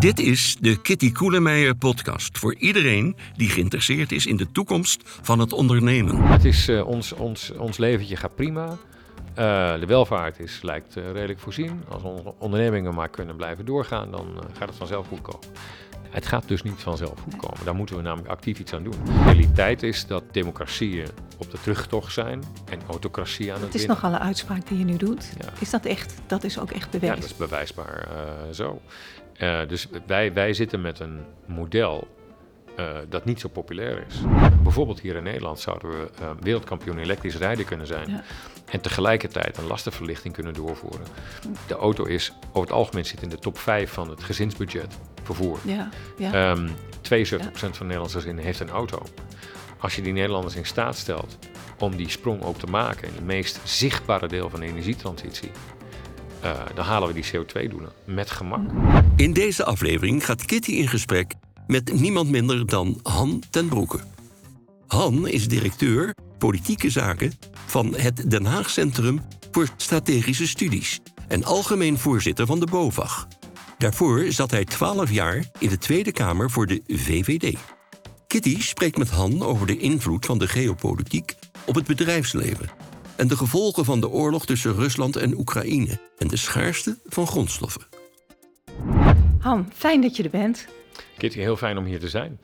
Dit is de Kitty Koelemeijer podcast voor iedereen die geïnteresseerd is in de toekomst van het ondernemen. Het is, uh, ons, ons, ons leventje gaat prima. Uh, de welvaart is, lijkt uh, redelijk voorzien. Als onze ondernemingen maar kunnen blijven doorgaan, dan gaat het vanzelf goed komen. Het gaat dus niet vanzelf goed komen. Daar moeten we namelijk actief iets aan doen. De realiteit is dat democratieën op de terugtocht zijn en autocratie aan het Het is winnen. nogal een uitspraak die je nu doet. Ja. Is dat echt, dat is ook echt Ja, bewezen? dat is bewijsbaar uh, zo. Uh, dus wij, wij zitten met een model uh, dat niet zo populair is. Bijvoorbeeld hier in Nederland zouden we uh, wereldkampioen elektrisch rijden kunnen zijn. Ja. En tegelijkertijd een lastenverlichting kunnen doorvoeren. De auto is over het algemeen zit in de top 5 van het gezinsbudget vervoer. Ja, ja. Um, 72% ja. van de Nederlandse gezinnen heeft een auto. Als je die Nederlanders in staat stelt om die sprong ook te maken in het meest zichtbare deel van de energietransitie, uh, dan halen we die CO2-doelen met gemak. In deze aflevering gaat Kitty in gesprek met niemand minder dan Han ten Broeke. Han is directeur politieke zaken van het Den Haag Centrum voor Strategische Studies en algemeen voorzitter van de BOVAG. Daarvoor zat hij 12 jaar in de Tweede Kamer voor de VVD. Kitty spreekt met Han over de invloed van de geopolitiek op het bedrijfsleven en de gevolgen van de oorlog tussen Rusland en Oekraïne en de schaarste van grondstoffen. Han, fijn dat je er bent. Kitty, heel fijn om hier te zijn.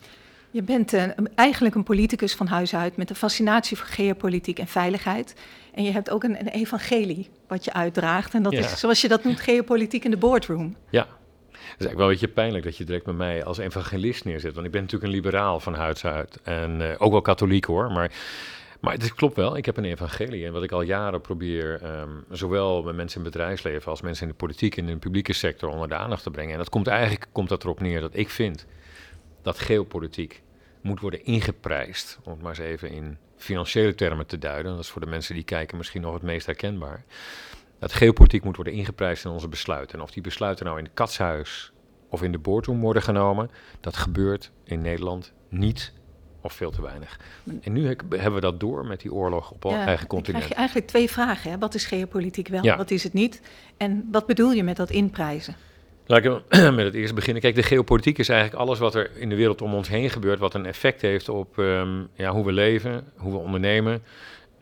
Je bent uh, eigenlijk een politicus van huis uit met een fascinatie voor geopolitiek en veiligheid. En je hebt ook een, een evangelie wat je uitdraagt. En dat ja. is, zoals je dat noemt, geopolitiek in de boardroom. Ja, het is eigenlijk wel een beetje pijnlijk dat je direct met mij als evangelist neerzet. Want ik ben natuurlijk een liberaal van huis uit. En uh, ook wel katholiek hoor. Maar, maar het klopt wel, ik heb een evangelie. En wat ik al jaren probeer, um, zowel met mensen in het bedrijfsleven als mensen in de politiek en in de publieke sector onder de aandacht te brengen. En dat komt eigenlijk komt dat erop neer dat ik vind dat geopolitiek moet worden ingeprijsd. Om het maar eens even in financiële termen te duiden. Dat is voor de mensen die kijken misschien nog het meest herkenbaar. Dat geopolitiek moet worden ingeprijsd in onze besluiten. En of die besluiten nou in het katshuis of in de boardroom worden genomen, dat gebeurt in Nederland niet of veel te weinig. En nu hebben we dat door met die oorlog op ja, eigen continent. Krijg je eigenlijk twee vragen. Hè? Wat is geopolitiek wel, ja. wat is het niet? En wat bedoel je met dat inprijzen? Laat ik met het eerst beginnen. Kijk, de geopolitiek is eigenlijk alles wat er in de wereld om ons heen gebeurt, wat een effect heeft op um, ja, hoe we leven, hoe we ondernemen.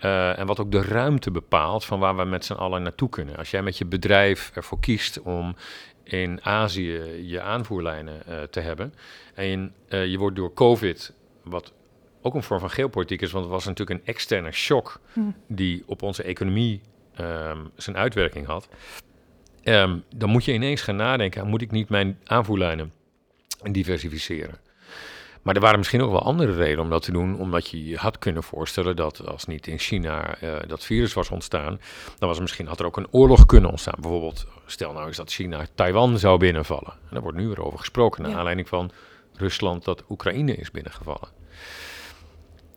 Uh, en wat ook de ruimte bepaalt van waar we met z'n allen naartoe kunnen. Als jij met je bedrijf ervoor kiest om in Azië je aanvoerlijnen uh, te hebben. En uh, je wordt door COVID, wat ook een vorm van geopolitiek is, want het was natuurlijk een externe shock hm. die op onze economie um, zijn uitwerking had. Um, dan moet je ineens gaan nadenken, moet ik niet mijn aanvoerlijnen diversificeren? Maar er waren misschien ook wel andere redenen om dat te doen, omdat je je had kunnen voorstellen dat als niet in China uh, dat virus was ontstaan, dan was er misschien had er ook een oorlog kunnen ontstaan. Bijvoorbeeld, stel nou eens dat China Taiwan zou binnenvallen. En daar wordt nu weer over gesproken, naar ja. aanleiding van Rusland dat Oekraïne is binnengevallen.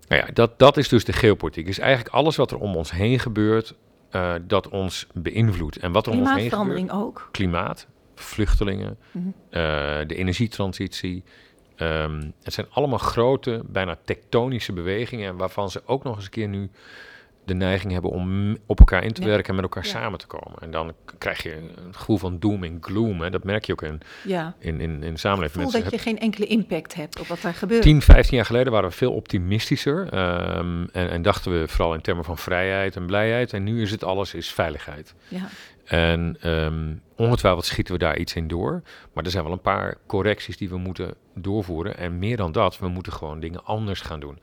Nou ja, dat, dat is dus de geopolitiek. Is eigenlijk alles wat er om ons heen gebeurt, uh, dat ons beïnvloedt. En wat er om ons heen gebeurt. ook. Klimaat, vluchtelingen, mm -hmm. uh, de energietransitie. Um, het zijn allemaal grote, bijna tektonische bewegingen, waarvan ze ook nog eens een keer nu de neiging hebben om op elkaar in te ja. werken en met elkaar ja. samen te komen. En dan krijg je een gevoel van doom en gloom. Hè. Dat merk je ook in, ja. in, in, in de samenleving. Voel dat je geen enkele impact hebt op wat er gebeurt. 10, 15 jaar geleden waren we veel optimistischer. Um, en, en, dachten we vooral in termen van vrijheid en blijheid. En nu is het alles is veiligheid. Ja. En um, ongetwijfeld schieten we daar iets in door. Maar er zijn wel een paar correcties die we moeten doorvoeren. En meer dan dat, we moeten gewoon dingen anders gaan doen.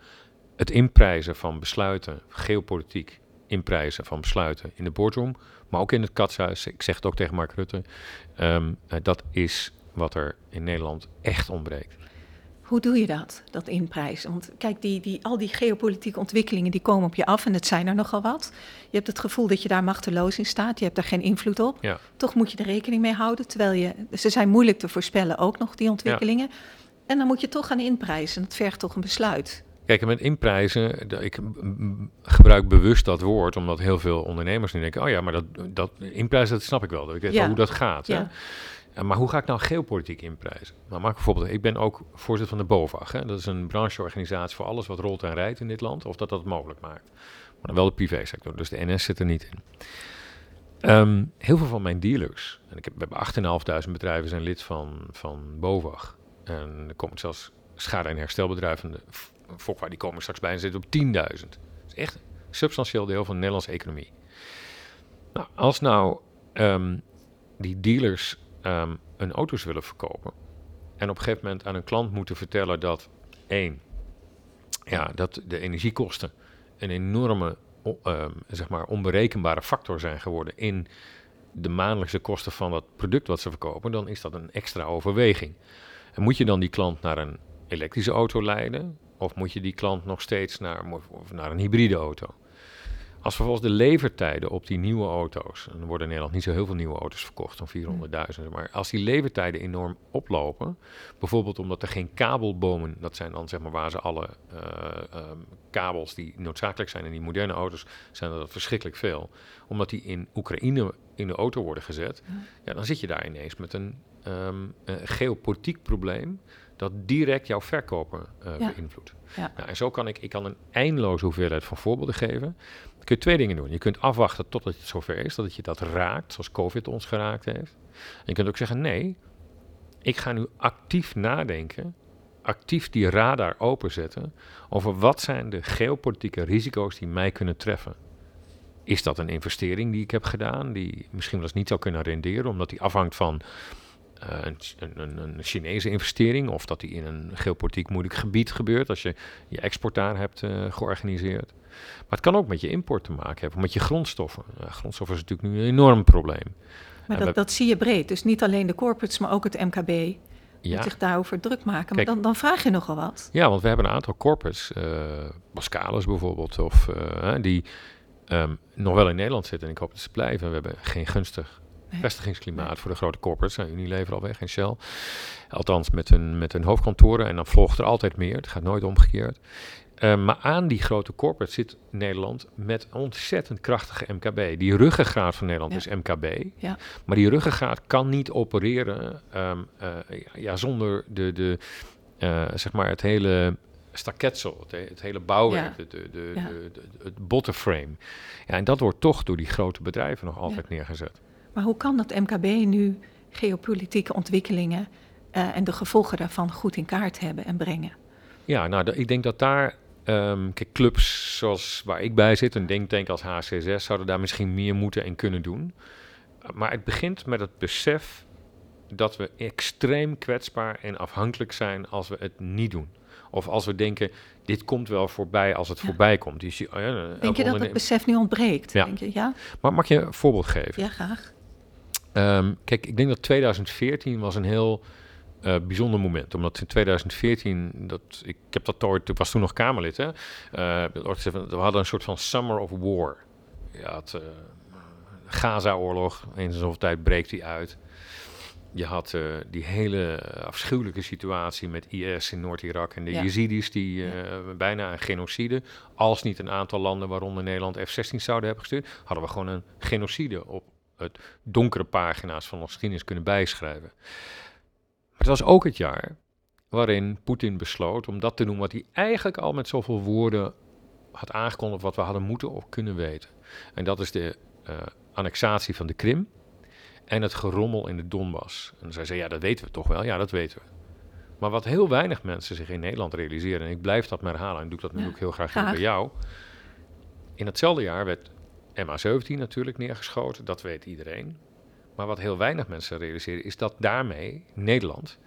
Het inprijzen van besluiten, geopolitiek inprijzen van besluiten in de boardroom, maar ook in het katshuis. Ik zeg het ook tegen Mark Rutte. Um, uh, dat is wat er in Nederland echt ontbreekt. Hoe doe je dat, dat inprijzen? Want kijk, die, die, al die geopolitieke ontwikkelingen die komen op je af en het zijn er nogal wat. Je hebt het gevoel dat je daar machteloos in staat, je hebt daar geen invloed op. Ja. Toch moet je er rekening mee houden, terwijl je, ze zijn moeilijk te voorspellen ook nog, die ontwikkelingen. Ja. En dan moet je toch gaan inprijzen, dat vergt toch een besluit. Kijk, met inprijzen, ik gebruik bewust dat woord, omdat heel veel ondernemers nu denken, oh ja, maar dat, dat inprijzen, dat snap ik wel. Ik weet ja. wel hoe dat gaat. Ja. Hè? Maar hoe ga ik nou geopolitiek inprijzen? Nou, maak bijvoorbeeld, ik ben ook voorzitter van de BOVAG. Hè? Dat is een brancheorganisatie voor alles wat rolt en rijdt in dit land, of dat dat mogelijk maakt. Maar dan wel de privésector, dus de NS zit er niet in. Ehm, heel veel van mijn dealers, en ik heb, we hebben 8.500 bedrijven zijn lid van, van BOVAG. En er komen zelfs schade- en herstelbedrijven, Fokwa, die komen straks bijna zitten op 10.000. Dat is echt een substantieel deel van de Nederlandse economie. Nou, als nou ehm, die dealers um, een auto's willen verkopen en op een gegeven moment aan een klant moeten vertellen dat één, ja, dat de energiekosten een enorme, um, zeg maar, onberekenbare factor zijn geworden in de maandelijkse kosten van dat product wat ze verkopen, dan is dat een extra overweging. En moet je dan die klant naar een elektrische auto leiden, of moet je die klant nog steeds naar, naar een hybride auto? Als vervolgens de levertijden op die nieuwe auto's, en er worden in Nederland niet zo heel veel nieuwe auto's verkocht, van 400.000, maar als die levertijden enorm oplopen, bijvoorbeeld omdat er geen kabelbomen, dat zijn dan zeg maar waar ze alle uh, um, kabels die noodzakelijk zijn in die moderne auto's, zijn er dat verschrikkelijk veel, omdat die in Oekraïne in de auto worden gezet, ja, dan zit je daar ineens met een, um, een geopolitiek probleem dat direct jouw verkoper uh, ja. beïnvloedt. Ja. Nou, en zo kan ik, ik kan een eindeloze hoeveelheid van voorbeelden geven. Dan kun je twee dingen doen. Je kunt afwachten totdat het zover is, dat het je dat raakt, zoals COVID ons geraakt heeft. En je kunt ook zeggen, nee, ik ga nu actief nadenken, actief die radar openzetten over wat zijn de geopolitieke risico's die mij kunnen treffen. Is dat een investering die ik heb gedaan, die misschien wel eens niet zou kunnen renderen, omdat die afhangt van een, een, een, Chinese investering of dat die in een geopolitiek moeilijk gebied gebeurt als je je export daar hebt uh, georganiseerd. Maar het kan ook met je import te maken hebben, met je grondstoffen. Uh, grondstoffen is natuurlijk nu een enorm probleem. Maar dat, dat, zie je breed, dus niet alleen de corporates, maar ook het MKB. Ja. zich daarover druk maken. Maar dan, dan, vraag je nogal wat. Ja, want we hebben een aantal corporates, uh, Bascalis bijvoorbeeld, of die um, nog wel in Nederland zitten. En ik hoop dat ze blijven. We hebben geen gunstig vestigingsklimaat voor de grote corporates. Zijn Unilever al weg en Shell. Althans met hun, met hun hoofdkantoren. En dan volgt er altijd meer. Het gaat nooit omgekeerd. Uh, maar aan die grote corporate zit Nederland met ontzettend krachtige MKB. Die ruggengraat van Nederland is MKB. Ja. Maar die ruggengraat kan niet opereren um, uh, ja, zonder de, de, uh, zeg maar het hele staketsel, het, het, hele bouwwerk, ja. de, de, de, het bottomframe. Ja, en dat wordt toch door die grote bedrijven nog altijd neergezet. Maar hoe kan dat MKB nu geopolitieke ontwikkelingen uh, en de gevolgen daarvan goed in kaart hebben en brengen? Ja, nou, ik denk dat daar um, kijk, clubs zoals waar ik bij zit, een denktank als HCS, zouden daar misschien meer moeten en kunnen doen. Maar het begint met het besef dat we extreem kwetsbaar en afhankelijk zijn als we het niet doen. Of als we denken, dit komt wel voorbij als het ja. voorbij komt. Dus, oh ja, denk je dat het besef nu ontbreekt? Ja. Denk je, ja? Maar mag je een voorbeeld geven? Ja, graag. Um, kijk, ik denk dat 2014 was een heel uh, bijzonder moment. Omdat in 2014, dat, ik, ik heb dat ooit, ik was toen nog Kamerlid, hè, uh, we hadden een soort van Summer of War. Je had uh, Gaza-oorlog, eens in zoveel tijd breekt die uit. Je had uh, die hele afschuwelijke situatie met IS in Noord-Irak en de ja. Yazidis, die uh, ja. bijna een genocide, als niet een aantal landen, waaronder Nederland F-16 zouden hebben gestuurd, hadden we gewoon een genocide op het donkere pagina's van onze geschiedenis kunnen bijschrijven. Maar het was ook het jaar waarin Poetin besloot om dat te doen wat hij eigenlijk al met zoveel woorden had aangekondigd, wat we hadden moeten of kunnen weten. En dat is de uh, annexatie van de Krim en het gerommel in de Donbass. En zij zei, ja, dat weten we toch wel? Ja, dat weten we. Maar wat heel weinig mensen zich in Nederland realiseren, en ik blijf dat maar herhalen, en doe dat nu ja, ook heel graag, graag. bij jou. In hetzelfde jaar werd MH17 natuurlijk neergeschoten, dat weet iedereen. Maar wat heel weinig mensen realiseren is dat daarmee Nederland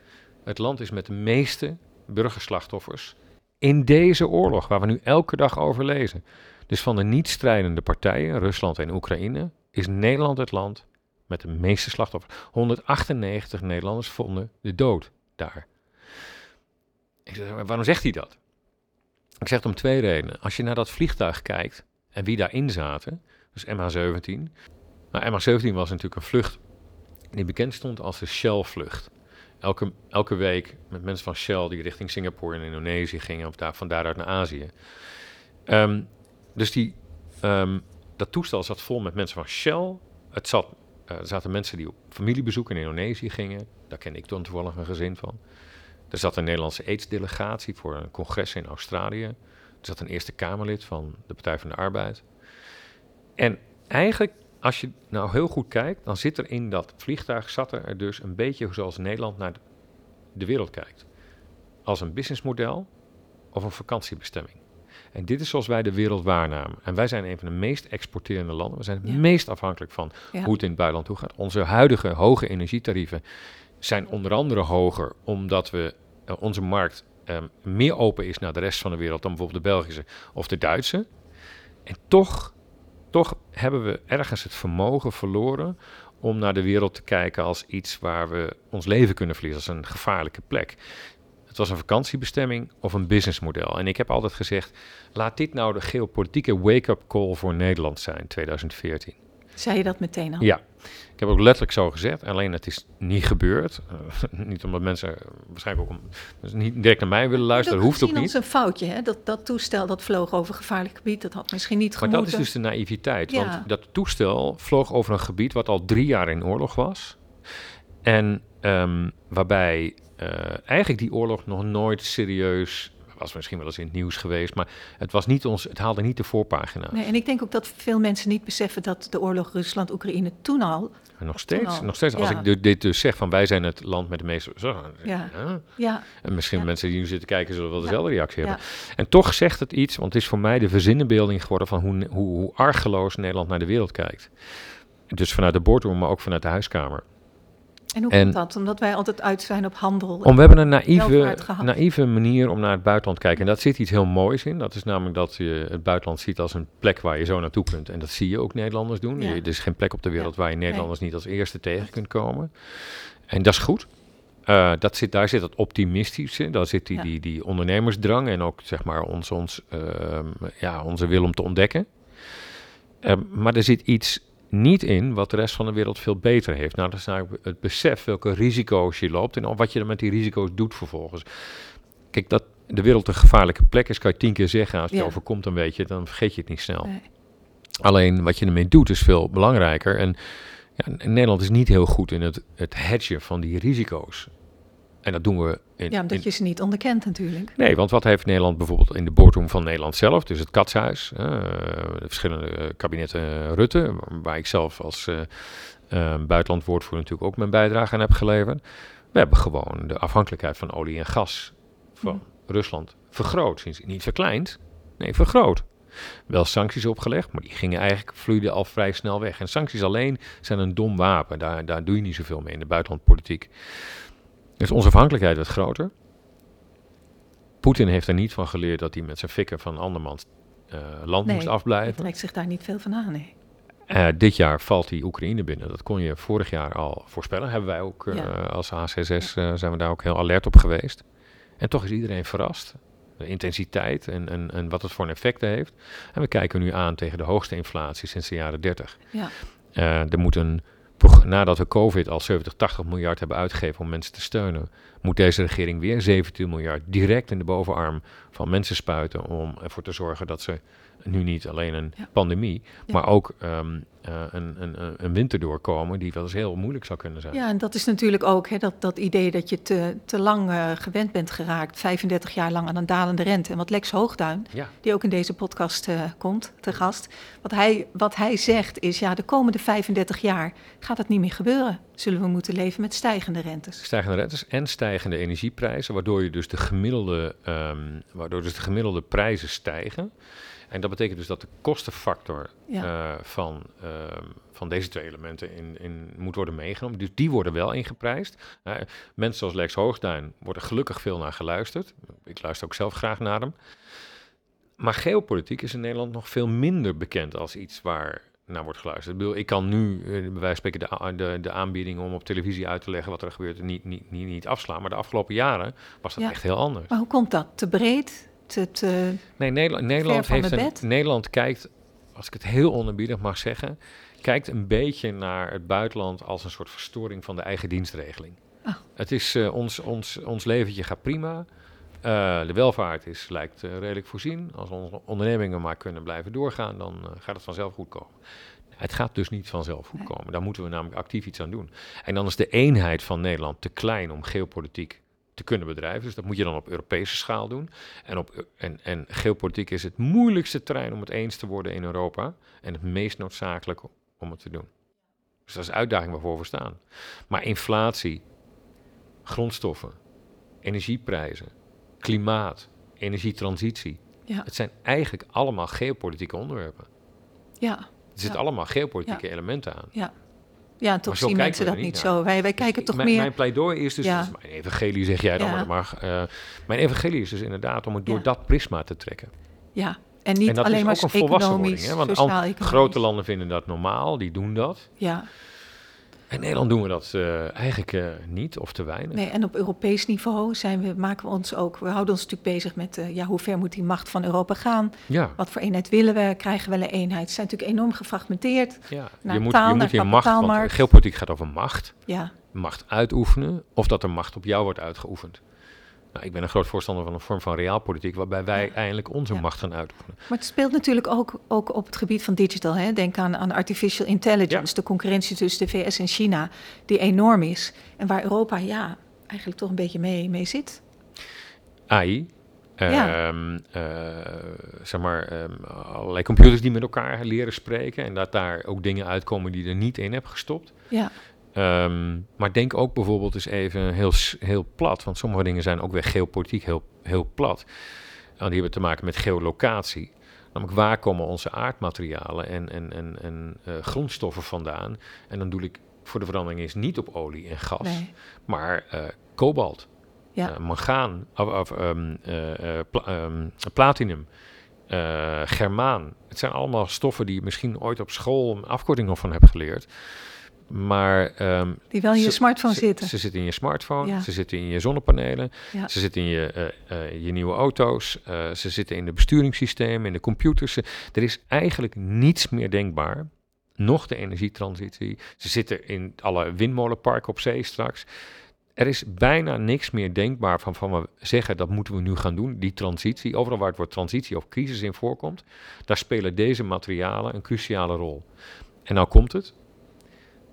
het land is met de meeste burgerslachtoffers in deze oorlog, waar we nu elke dag over lezen. Dus van de niet-strijdende partijen, Rusland en Oekraïne, is Nederland het land met de meeste slachtoffers. 198 Nederlanders vonden de dood daar. Ik zeg, waarom zegt hij dat? Ik zeg het om twee redenen. Als je naar dat vliegtuig kijkt en wie daarin zaten, dus MH17. Nou, MH17 was natuurlijk een vlucht die bekend stond als de Shell-vlucht. Elke, elke week met mensen van Shell die richting Singapore en Indonesië gingen, of daar, van daaruit naar Azië. Um, dus die, um, dat toestel zat vol met mensen van Shell. Het zat, uh, er zaten mensen die op familiebezoek in Indonesië gingen. Daar ken ik toen toevallig een gezin van. Er zat een Nederlandse AIDS-delegatie voor een congres in Australië. Er zat een Eerste Kamerlid van de Partij van de Arbeid. En eigenlijk als je nou heel goed kijkt, dan zit er in dat vliegtuig, zat er dus een beetje zoals Nederland naar de wereld kijkt. Als een businessmodel of een vakantiebestemming. En dit is zoals wij de wereld waarnamen. En wij zijn een van de meest exporterende landen. We zijn het meest afhankelijk van hoe het in het buitenland toe gaat. Onze huidige hoge energietarieven zijn onder andere hoger omdat we uh, onze markt um, meer open is naar de rest van de wereld dan bijvoorbeeld de Belgische of de Duitse. En toch, toch hebben we ergens het vermogen verloren om naar de wereld te kijken als iets waar we ons leven kunnen verliezen, als een gevaarlijke plek. Het was een vakantiebestemming of een businessmodel. En ik heb altijd gezegd, laat dit nou de geopolitieke wake-up call voor Nederland zijn, 2014. Zei je dat meteen al? Ja, ik heb ook letterlijk zo gezegd, alleen het is niet gebeurd. Uh, niet omdat mensen waarschijnlijk ook om, dus niet direct naar mij willen luisteren, dat hoeft ook niet. Dat is een foutje, hè? Dat, dat toestel dat vloog over gevaarlijk gebied, dat had misschien niet gemoeten. Maar dat is dus de naïviteit, ja. want dat toestel vloog over een gebied wat al drie jaar in oorlog was. En um, waarbij uh, eigenlijk die oorlog nog nooit serieus was misschien wel eens in het nieuws geweest, maar het, was niet ons, het haalde niet de voorpagina. Nee, en ik denk ook dat veel mensen niet beseffen dat de oorlog Rusland-Oekraïne toen al. nog steeds, nog steeds. Als ik dit dus zeg van wij zijn het land met de meeste. Zo, ja. ja. En misschien mensen die nu zitten kijken zullen wel dezelfde reactie hebben. En toch zegt het iets, want het is voor mij de verzinnenbeelding geworden van hoe, hoe, hoe argeloos Nederland naar de wereld kijkt. Dus vanuit de boardroom, maar ook vanuit de huiskamer. En hoe komt dat? Omdat wij altijd uit zijn op handel. Om, we hebben een naïeve, naïeve manier om naar het buitenland te kijken. En dat zit iets heel moois in. Dat is namelijk dat je het buitenland ziet als een plek waar je zo naartoe kunt. En dat zie je ook Nederlanders doen. Ja. er is geen plek op de wereld waar je Nederlanders niet als eerste tegen kunt komen. En dat is goed. Uh, dat zit, daar zit het optimistische, daar zit die, die, die ondernemersdrang en ook zeg maar ons, ons, uh, ja, onze wil om te ontdekken. Uh, maar er zit iets niet in wat de rest van de wereld veel beter heeft. Nou, dat is eigenlijk het besef welke risico's je loopt en wat je dan met die risico's doet vervolgens. Kijk, dat de wereld een gevaarlijke plek is, kan je tien keer zeggen. Als het ja. overkomt een beetje, dan vergeet je het niet snel. Nee. Alleen wat je ermee doet is veel belangrijker. En ja, Nederland is niet heel goed in het, het hedgen van die risico's. En dat doen we. In, ja, omdat je ze niet onderkent natuurlijk. Nee, want wat heeft Nederland bijvoorbeeld in de boardroom van Nederland zelf, dus het katshuis, uh, de verschillende kabinetten Rutte, waar ik zelf als uh, uh, buitenlandwoordvoerder natuurlijk ook mijn bijdrage aan heb geleverd. We hebben gewoon de afhankelijkheid van olie en gas van mm. Rusland vergroot. Niet verkleind, nee, vergroot. Wel sancties opgelegd, maar die gingen eigenlijk vloeiden al vrij snel weg. En sancties alleen zijn een dom wapen. Daar, daar doe je niet zoveel mee in de buitenlandpolitiek. Dus onze afhankelijkheid werd groter. Poetin heeft er niet van geleerd dat hij met zijn fikken van andermans uh, land nee, moest afblijven. Hij trekt zich daar niet veel van aan, nee. Uh, dit jaar valt die Oekraïne binnen. Dat kon je vorig jaar al voorspellen. Hebben wij ook uh, ja. als HCSS zijn we daar ook heel alert op geweest. En toch is iedereen verrast. De intensiteit en, en, en wat het voor een effecten heeft. En we kijken nu aan tegen de hoogste inflatie sinds de jaren 30. Ja. er moet een nadat we COVID al 70, 80 miljard hebben uitgegeven om mensen te steunen, moet deze regering weer 17 miljard direct in de bovenarm van mensen spuiten om ervoor te zorgen dat ze nu niet alleen een ja. pandemie, ja. maar ook um, uh, een, een, een winter doorkomen die wel eens heel moeilijk zou kunnen zijn. Ja, en dat is natuurlijk ook hè, dat, dat idee dat je te, te lang uh, gewend bent geraakt, 35 jaar lang aan een dalende rente. En wat Lex Hoogduin, ja. die ook in deze podcast uh, komt, te gast, wat hij, wat hij zegt is, ja, de komende 35 jaar gaat het niet meer gebeuren. Zullen we moeten leven met stijgende rentes. Stijgende rentes en stijgende energieprijzen, waardoor je dus de gemiddelde, um, waardoor dus de gemiddelde prijzen stijgen. En dat betekent dus dat de kostenfactor ja. uh, van, uh, van deze twee elementen in, in, moet worden meegenomen. Dus die worden wel ingeprijsd. Uh, mensen zoals Lex Hoogduin worden gelukkig veel naar geluisterd. Ik luister ook zelf graag naar hem. Maar geopolitiek is in Nederland nog veel minder bekend als iets waar naar wordt geluisterd. Ik, bedoel, ik kan nu, bij wijze van spreken, de, de, de aanbieding om op televisie uit te leggen wat er gebeurt, niet, niet, niet, niet afslaan. Maar de afgelopen jaren was dat ja. echt heel anders. Maar hoe komt dat? Te breed? Te, te nee, Nederland, Nederland, heeft een, Nederland kijkt, als ik het heel onerbiedig mag zeggen, kijkt een beetje naar het buitenland als een soort verstoring van de eigen dienstregeling. Oh. Het is uh, ons, ons, ons leventje gaat prima. Uh, de welvaart is, lijkt uh, redelijk voorzien. Als onze ondernemingen maar kunnen blijven doorgaan, dan uh, gaat het vanzelf goed komen. Het gaat dus niet vanzelf goed komen. Daar moeten we namelijk actief iets aan doen. En dan is de eenheid van Nederland te klein om geopolitiek te kunnen bedrijven. Dus dat moet je dan op Europese schaal doen. En, op, en, en geopolitiek is het moeilijkste terrein om het eens te worden in Europa. En het meest noodzakelijk om het te doen. Dus dat is de uitdaging waarvoor we staan. Maar inflatie, grondstoffen, energieprijzen, klimaat, energietransitie. Ja. Het zijn eigenlijk allemaal geopolitieke onderwerpen. Ja. Er zitten allemaal geopolitieke elementen aan. Ja. Ja, en toch zien mensen dat niet zo. Wij, wij kijken toch mijn, meer... Mijn pleidooi is dus, Ja. dus mijn evangelie zeg jij dan maar, maar eh, mijn evangelie is dus inderdaad om het door dat prisma te trekken. Ja, en niet en dat alleen is maar ook een volwassenwording. Hè? Want grote landen vinden dat normaal, die doen dat. Ja, In Nederland doen we dat eh, eigenlijk eh, niet of te weinig. nee, en op Europees niveau zijn we, maken we ons ook... We houden ons natuurlijk bezig met eh, ja, hoe ver moet die macht van Europa gaan? Ja, Wat voor eenheid willen we? Krijgen we een eenheid? Ze zijn natuurlijk enorm gefragmenteerd. ja. naar je moet, taal, je moet je macht, want geopolitiek gaat over macht. Ja, Macht uitoefenen of dat er macht op jou wordt uitgeoefend. Nou, ik ben een groot voorstander van een vorm van realpolitiek waarbij wij Ja. eindelijk onze Ja. macht gaan uitoefenen. maar het speelt natuurlijk ook, ook op het gebied van digital. Hè? Denk aan, aan artificial intelligence, de concurrentie tussen de VS en China, die enorm is. En waar Europa ja, eigenlijk toch een beetje mee, mee zit. AI. Ja. ehm, eh, zeg maar, ehm, allerlei computers die met elkaar leren spreken. En dat daar ook dingen uitkomen die je er niet in hebt gestopt. Ja, Ehm, maar denk ook bijvoorbeeld eens even heel, heel plat. Want sommige dingen zijn ook weer geopolitiek heel, heel plat. En die hebben te maken met geolocatie. Namelijk waar komen onze aardmaterialen en, en, en, en eh, grondstoffen vandaan? En dan doe ik voor de verandering eens niet op olie en gas, nee. maar eh, kobalt Ja. eh, mangaan, of, of pla- ehm, platinum, germaan. Het zijn allemaal stoffen die je misschien ooit op school een afkorting nog van hebt geleerd. Maar ehm, Die wel in je ze- smartphone ze, zitten. Ze zitten in je smartphone, Ja. ze zitten in je zonnepanelen, Ja. ze zitten in je, eh, eh, je nieuwe auto's, eh, ze zitten in de besturingssystemen, in de computers. Er is eigenlijk niets meer denkbaar. Nog de energietransitie. Ze zitten in alle windmolenparken op zee straks. Er is bijna niks meer denkbaar van, van we zeggen dat moeten we nu gaan doen. Die transitie, overal waar het woord transitie of crisis in voorkomt, daar spelen deze materialen een cruciale rol. En nou komt het.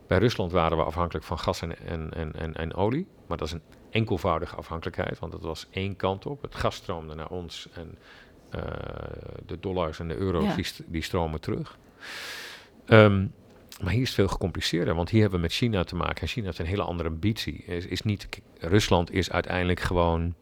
Bij Rusland waren we afhankelijk van gas en, en, en, en, en olie. Maar dat is een enkelvoudige afhankelijkheid, want het was één kant op. Het gas stroomde naar ons en eh, de dollars en de euro's Ja. die, st- die stromen terug. Ehm, maar hier is het veel gecompliceerder, want hier hebben we met China te maken. En China heeft een hele andere ambitie. Is, is niet, Rusland is uiteindelijk gewoon.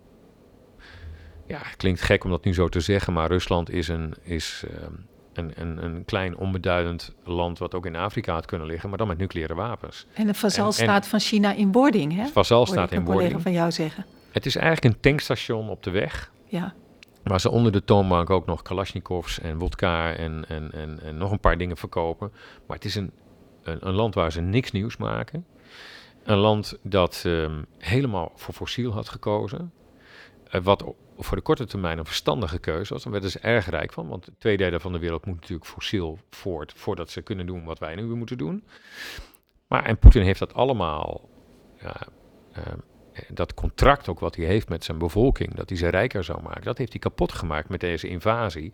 Ja, het klinkt gek om dat nu zo te zeggen, maar Rusland is een, is, ehm, een, een, een klein onbeduidend land wat ook in Afrika had kunnen liggen, maar dan met nucleaire wapens. En een vazalstaat van China in wording, hè? Vazal Hoorde staat ik in wording. van jou zeggen. Het is eigenlijk een tankstation op de weg, Ja, waar ze onder de toonbank ook nog Kalashnikovs en wodka en, en, en, en nog een paar dingen verkopen. Maar het is een, een, een land waar ze niks nieuws maken. Een land dat ehm, helemaal voor fossiel had gekozen. Eh, wat voor de korte termijn een verstandige keuze was. Daar werden ze erg rijk van. Want twee derde van de wereld moet natuurlijk fossiel voort. voordat ze kunnen doen wat wij nu moeten doen. Maar en Poetin heeft dat allemaal. Ja, ehm, dat contract ook wat hij heeft met zijn bevolking, dat hij ze rijker zou maken, dat heeft hij kapot gemaakt met deze invasie.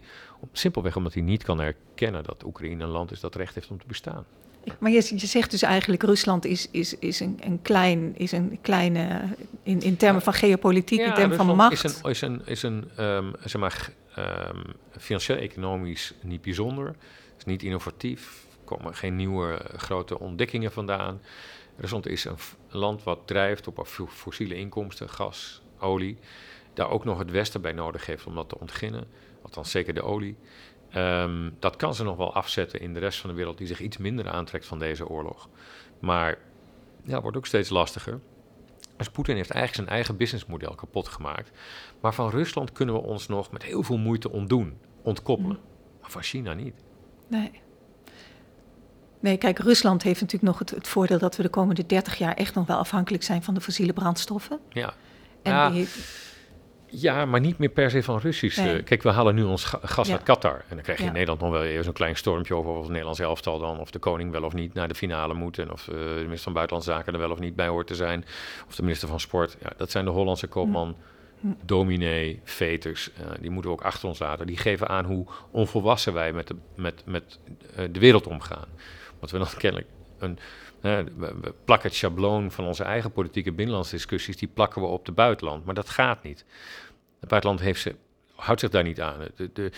Simpelweg omdat hij niet kan erkennen dat Oekraïne een land is dat recht heeft om te bestaan. Maar je, je zegt dus eigenlijk Rusland is, is, is, een, een klein, is een kleine, in, in termen van geopolitiek, in termen van macht. Is een, is een, is een ehm, zeg maar, ehm, financieel-economisch niet bijzonder. is niet innovatief. Er komen geen nieuwe eh, grote ontdekkingen vandaan. Rusland is een land wat drijft op fo- fossiele inkomsten, gas, olie. Daar ook nog het Westen bij nodig heeft om dat te ontginnen. Althans, zeker de olie. Ehm, dat kan ze nog wel afzetten in de rest van de wereld die zich iets minder aantrekt van deze oorlog. Maar ja, wordt ook steeds lastiger. Dus Poetin heeft eigenlijk zijn eigen businessmodel kapot gemaakt. Maar van Rusland kunnen we ons nog met heel veel moeite ontdoen, ontkoppelen. Maar van China niet. Nee. Nee, kijk, Rusland heeft natuurlijk nog het, het voordeel dat we de komende 30 jaar echt nog wel afhankelijk zijn van de fossiele brandstoffen. Ja, En Ja, die- ja maar niet meer per se van Russisch. Nee. eh, kijk, we halen nu ons ga- gas Ja. uit Qatar. En dan krijg je Ja. in Nederland nog wel even zo'n klein stormpje over of het Nederlands elftal dan, of de koning wel of niet naar de finale moet. En of eh, de minister van Buitenlandse Zaken er wel of niet bij hoort te zijn. Of de minister van Sport. Ja, dat zijn de Hollandse koopman. Hm. dominee, veters, eh, die moeten we ook achter ons laten. Die geven aan hoe onvolwassen wij met de, met, met, de wereld omgaan. Want we dan kennelijk een, we, plakken het schabloon van onze eigen politieke binnenlandse discussies, die plakken we op de buitenland. Maar dat gaat niet. Het buitenland heeft ze, houdt zich daar niet aan. De, de,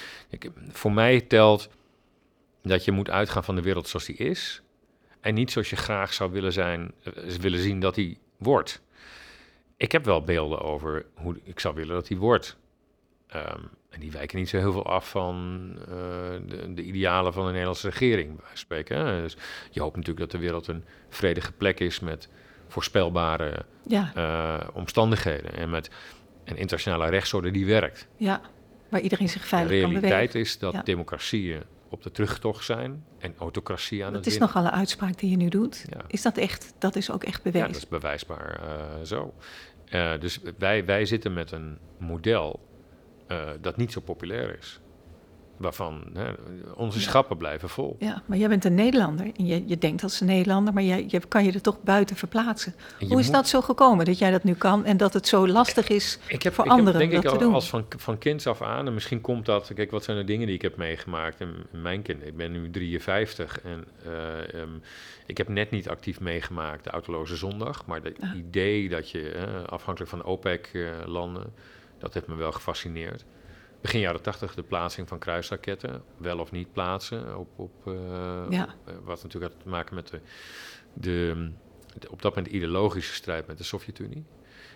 voor mij telt dat je moet uitgaan van de wereld zoals die is. En niet zoals je graag zou willen, zijn, eh, willen zien dat die wordt. Ik heb wel beelden over hoe ik zou willen dat die wordt. Ehm, en die wijken niet zo heel veel af van uh, de, de, idealen van de Nederlandse regering, bij spreken. Hè? Dus je hoopt natuurlijk dat de wereld een vredige plek is met voorspelbare ja. uh, omstandigheden en met een internationale rechtsorde die werkt. Ja, waar iedereen zich veilig kan bewegen. De realiteit is dat democratieën op de terugtocht zijn en autocratie aan dat het is nogal een uitspraak die je nu doet. Is dat echt, dat is ook echt bewezen? Ja, dat is bewijsbaar uh, zo. Dus wij, wij zitten met een model uh, dat niet zo populair is waarvan hè, onze schappen blijven vol. Ja, maar jij bent een Nederlander en je, je denkt als een Nederlander, maar jij, je kan je er toch buiten verplaatsen. Hoe is dat zo gekomen dat jij dat nu kan en dat het zo lastig is ik heb, voor ik anderen heb, denk dat ik, te doen? Als van, van kinds af aan, en misschien komt dat, kijk, wat zijn de dingen die ik heb meegemaakt in, mijn kind? Ik ben nu 53 en uh, um, ik heb net niet actief meegemaakt de autoloze zondag, maar het ah. idee dat je, uh, afhankelijk van de OPEC-landen, uh, dat heeft me wel gefascineerd begin jaren tachtig de plaatsing van kruisraketten. Wel of niet plaatsen. Op, op, uh, ja. op, wat natuurlijk had te maken met de, de, de, op dat moment ideologische strijd met de Sovjet-Unie.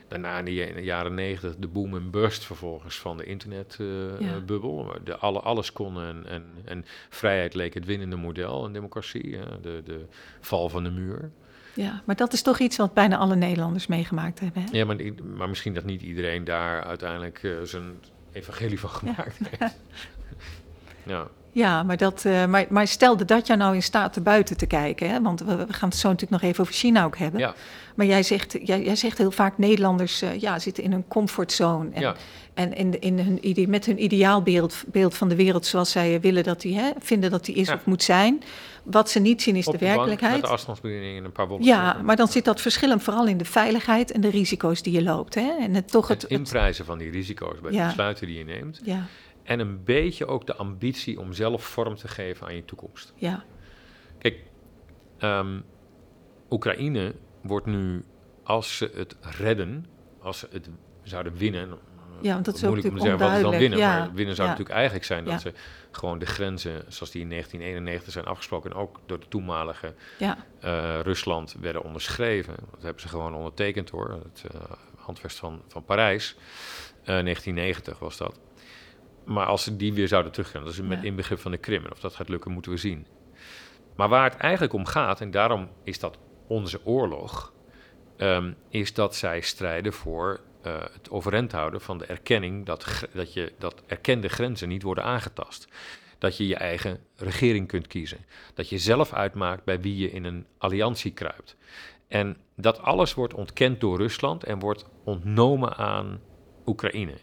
Daarna in de jaren negentig de boom en burst vervolgens van de internetbubbel. Uh, ja. alle, alles kon en, en, en, vrijheid leek het winnende model in democratie. de, de val van de muur. Ja, maar dat is toch iets wat bijna alle Nederlanders meegemaakt hebben. Hè? Ja, maar, maar misschien dat niet iedereen daar uiteindelijk uh, zijn, evangelie van gemaakt ja. heeft. ja. Ja, maar, dat, uh, maar, maar stelde dat jou nou in staat te buiten te kijken? Hè? Want we, we, gaan het zo natuurlijk nog even over China ook hebben. Ja. Maar jij zegt, jij, jij zegt heel vaak Nederlanders uh, ja, zitten in een comfortzone. En, ja. en in, in hun, met hun ideaalbeeld beeld van de wereld zoals zij willen dat die, hè, vinden dat die is ja. of moet zijn. Wat ze niet zien is Op de, de werkelijkheid. Met de afstandsbediening en een paar Ja, maar dan zit dat verschil hem vooral in de veiligheid en de risico's die je loopt. Hè? En het, toch het, het inprijzen van die risico's bij de besluiten die je neemt. Ja. En een beetje ook de ambitie om zelf vorm te geven aan je toekomst. Ja. Kijk, um, Oekraïne wordt nu, als ze het redden, als ze het zouden winnen. Ja, want dat is moeilijk om te zeggen wat ze dan winnen. Ja. Maar winnen zou ja. natuurlijk eigenlijk zijn dat ja. ze gewoon de grenzen, zoals die in 1991 zijn afgesproken en ook door de toenmalige ja. uh, Rusland werden onderschreven. Dat hebben ze gewoon ondertekend hoor. Het uh, handvest van, van Parijs. Uh, 1990 was dat. Maar als ze die weer zouden teruggaan, dat is met inbegrip van de Krim. En of dat gaat lukken, moeten we zien. Maar waar het eigenlijk om gaat, en daarom is dat onze oorlog, um, is dat zij strijden voor uh, het overeind houden van de erkenning dat, dat, je, dat erkende grenzen niet worden aangetast. Dat je je eigen regering kunt kiezen. Dat je zelf uitmaakt bij wie je in een alliantie kruipt. En dat alles wordt ontkend door Rusland en wordt ontnomen aan Oekraïne.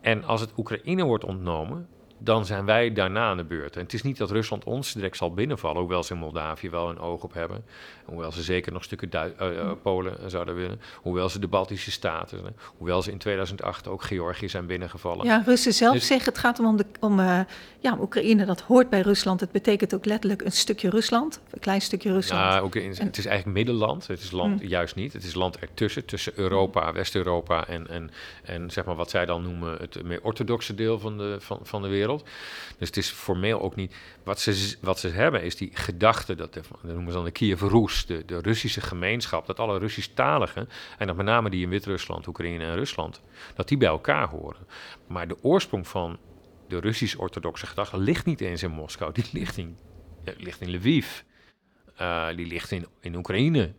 En als het Oekraïne wordt ontnomen, dan zijn wij daarna aan de beurt. En het is niet dat Rusland ons direct zal binnenvallen, hoewel ze in Moldavië wel een oog op hebben. Hoewel ze zeker nog stukken uh, uh, Polen zouden willen. Hoewel ze de Baltische Staten, hoewel ze in 2008 ook Georgië zijn binnengevallen. Ja, Russen zelf dus, zeggen, het gaat om, de, om uh, ja, Oekraïne, dat hoort bij Rusland. Het betekent ook letterlijk een stukje Rusland, een klein stukje Rusland. Nou, ook in, het is eigenlijk middenland, het is land, mm. juist niet. Het is land ertussen, tussen Europa, West-Europa en, en, en zeg maar wat zij dan noemen het meer orthodoxe deel van de, van, van de wereld. Dus het is formeel ook niet. Wat ze, wat ze hebben is die gedachte, dat, dat noemen ze dan de Kiev Roes, de, de Russische gemeenschap, dat alle Russisch-taligen, en dat met name die in Wit-Rusland, Oekraïne en Rusland, dat die bij elkaar horen. Maar de oorsprong van de Russisch-orthodoxe gedachte ligt niet eens in Moskou, die ligt in, ligt in Lviv, uh, die ligt in, in Oekraïne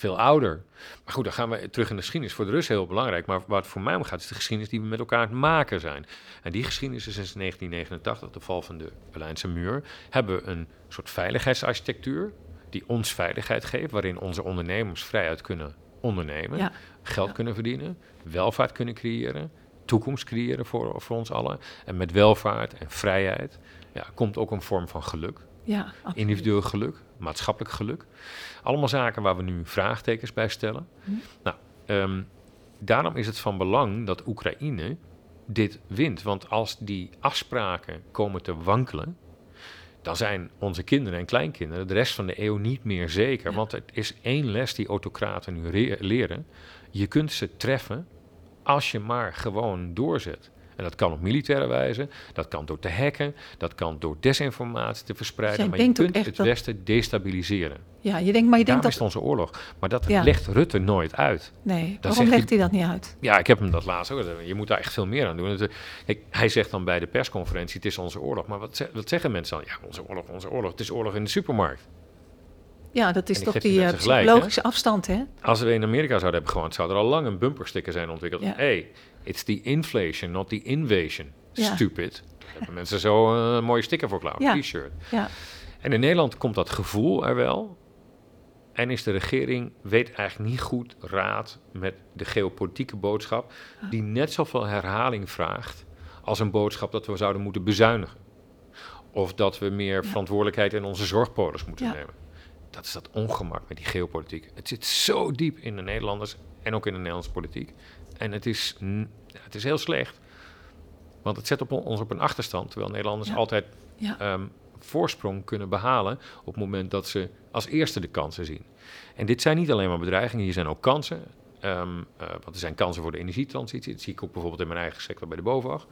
veel ouder. Maar goed, dan gaan we terug in de geschiedenis. Voor de Russen heel belangrijk. Maar waar het voor mij om gaat, is de geschiedenis die we met elkaar aan het maken zijn. En die geschiedenis is sinds 1989, de val van de Berlijnse muur, hebben we een soort veiligheidsarchitectuur die ons veiligheid geeft, waarin onze ondernemers vrijheid kunnen ondernemen, ja. geld ja. kunnen verdienen, welvaart kunnen creëren, toekomst creëren voor, voor ons allen. En met welvaart en vrijheid ja, komt ook een vorm van geluk. Ja, individueel geluk, maatschappelijk geluk. Allemaal zaken waar we nu vraagtekens bij stellen. Hm. Nou, um, daarom is het van belang dat Oekraïne dit wint. Want als die afspraken komen te wankelen, dan zijn onze kinderen en kleinkinderen de rest van de eeuw niet meer zeker. Ja. Want het is één les die autocraten nu leren. Je kunt ze treffen als je maar gewoon doorzet. En dat kan op militaire wijze, dat kan door te hacken, dat kan door desinformatie te verspreiden. maar je kunt het Westen destabiliseren. Ja, je denkt, maar je denkt dat... is onze oorlog. Maar dat legt Rutte nooit uit. Nee, waarom legt hij dat niet uit? Ja, ik heb hem dat laatst ook. Je moet daar echt veel meer aan doen. Kijk, hij zegt dan bij de persconferentie, het is onze oorlog. Maar wat, wat zeggen mensen dan? Ja, onze oorlog, onze oorlog. Het is oorlog in de supermarkt. Ja, dat is toch die uh, psychologische afstand, hè? Als we in Amerika zouden hebben gewoond, zou er al lang een bumpersticker zijn ontwikkeld. Ja. Hey, it's the inflation, not the invasion. Stupid. Daar hebben mensen zo eh, een mooie sticker voor klaar, t-shirt. Ja. En in Nederland komt dat gevoel er wel. En is de regering, weet eigenlijk niet goed raad met de geopolitieke boodschap, die net zoveel herhaling vraagt als een boodschap dat we zouden moeten bezuinigen. Of dat we meer verantwoordelijkheid in onze zorgpolis moeten nemen dat is dat ongemak met die geopolitiek. Het zit zo diep in de Nederlanders en ook in de Nederlandse politiek. En het is, het is heel slecht. Want het zet op ons op een achterstand. Terwijl Nederlanders altijd ehm, voorsprong kunnen behalen. op het moment dat ze als eerste de kansen zien. En dit zijn niet alleen maar bedreigingen, hier zijn ook kansen. Um, want er zijn kansen voor de energietransitie. Dat zie ik ook bijvoorbeeld in mijn eigen sector bij de BOVAG.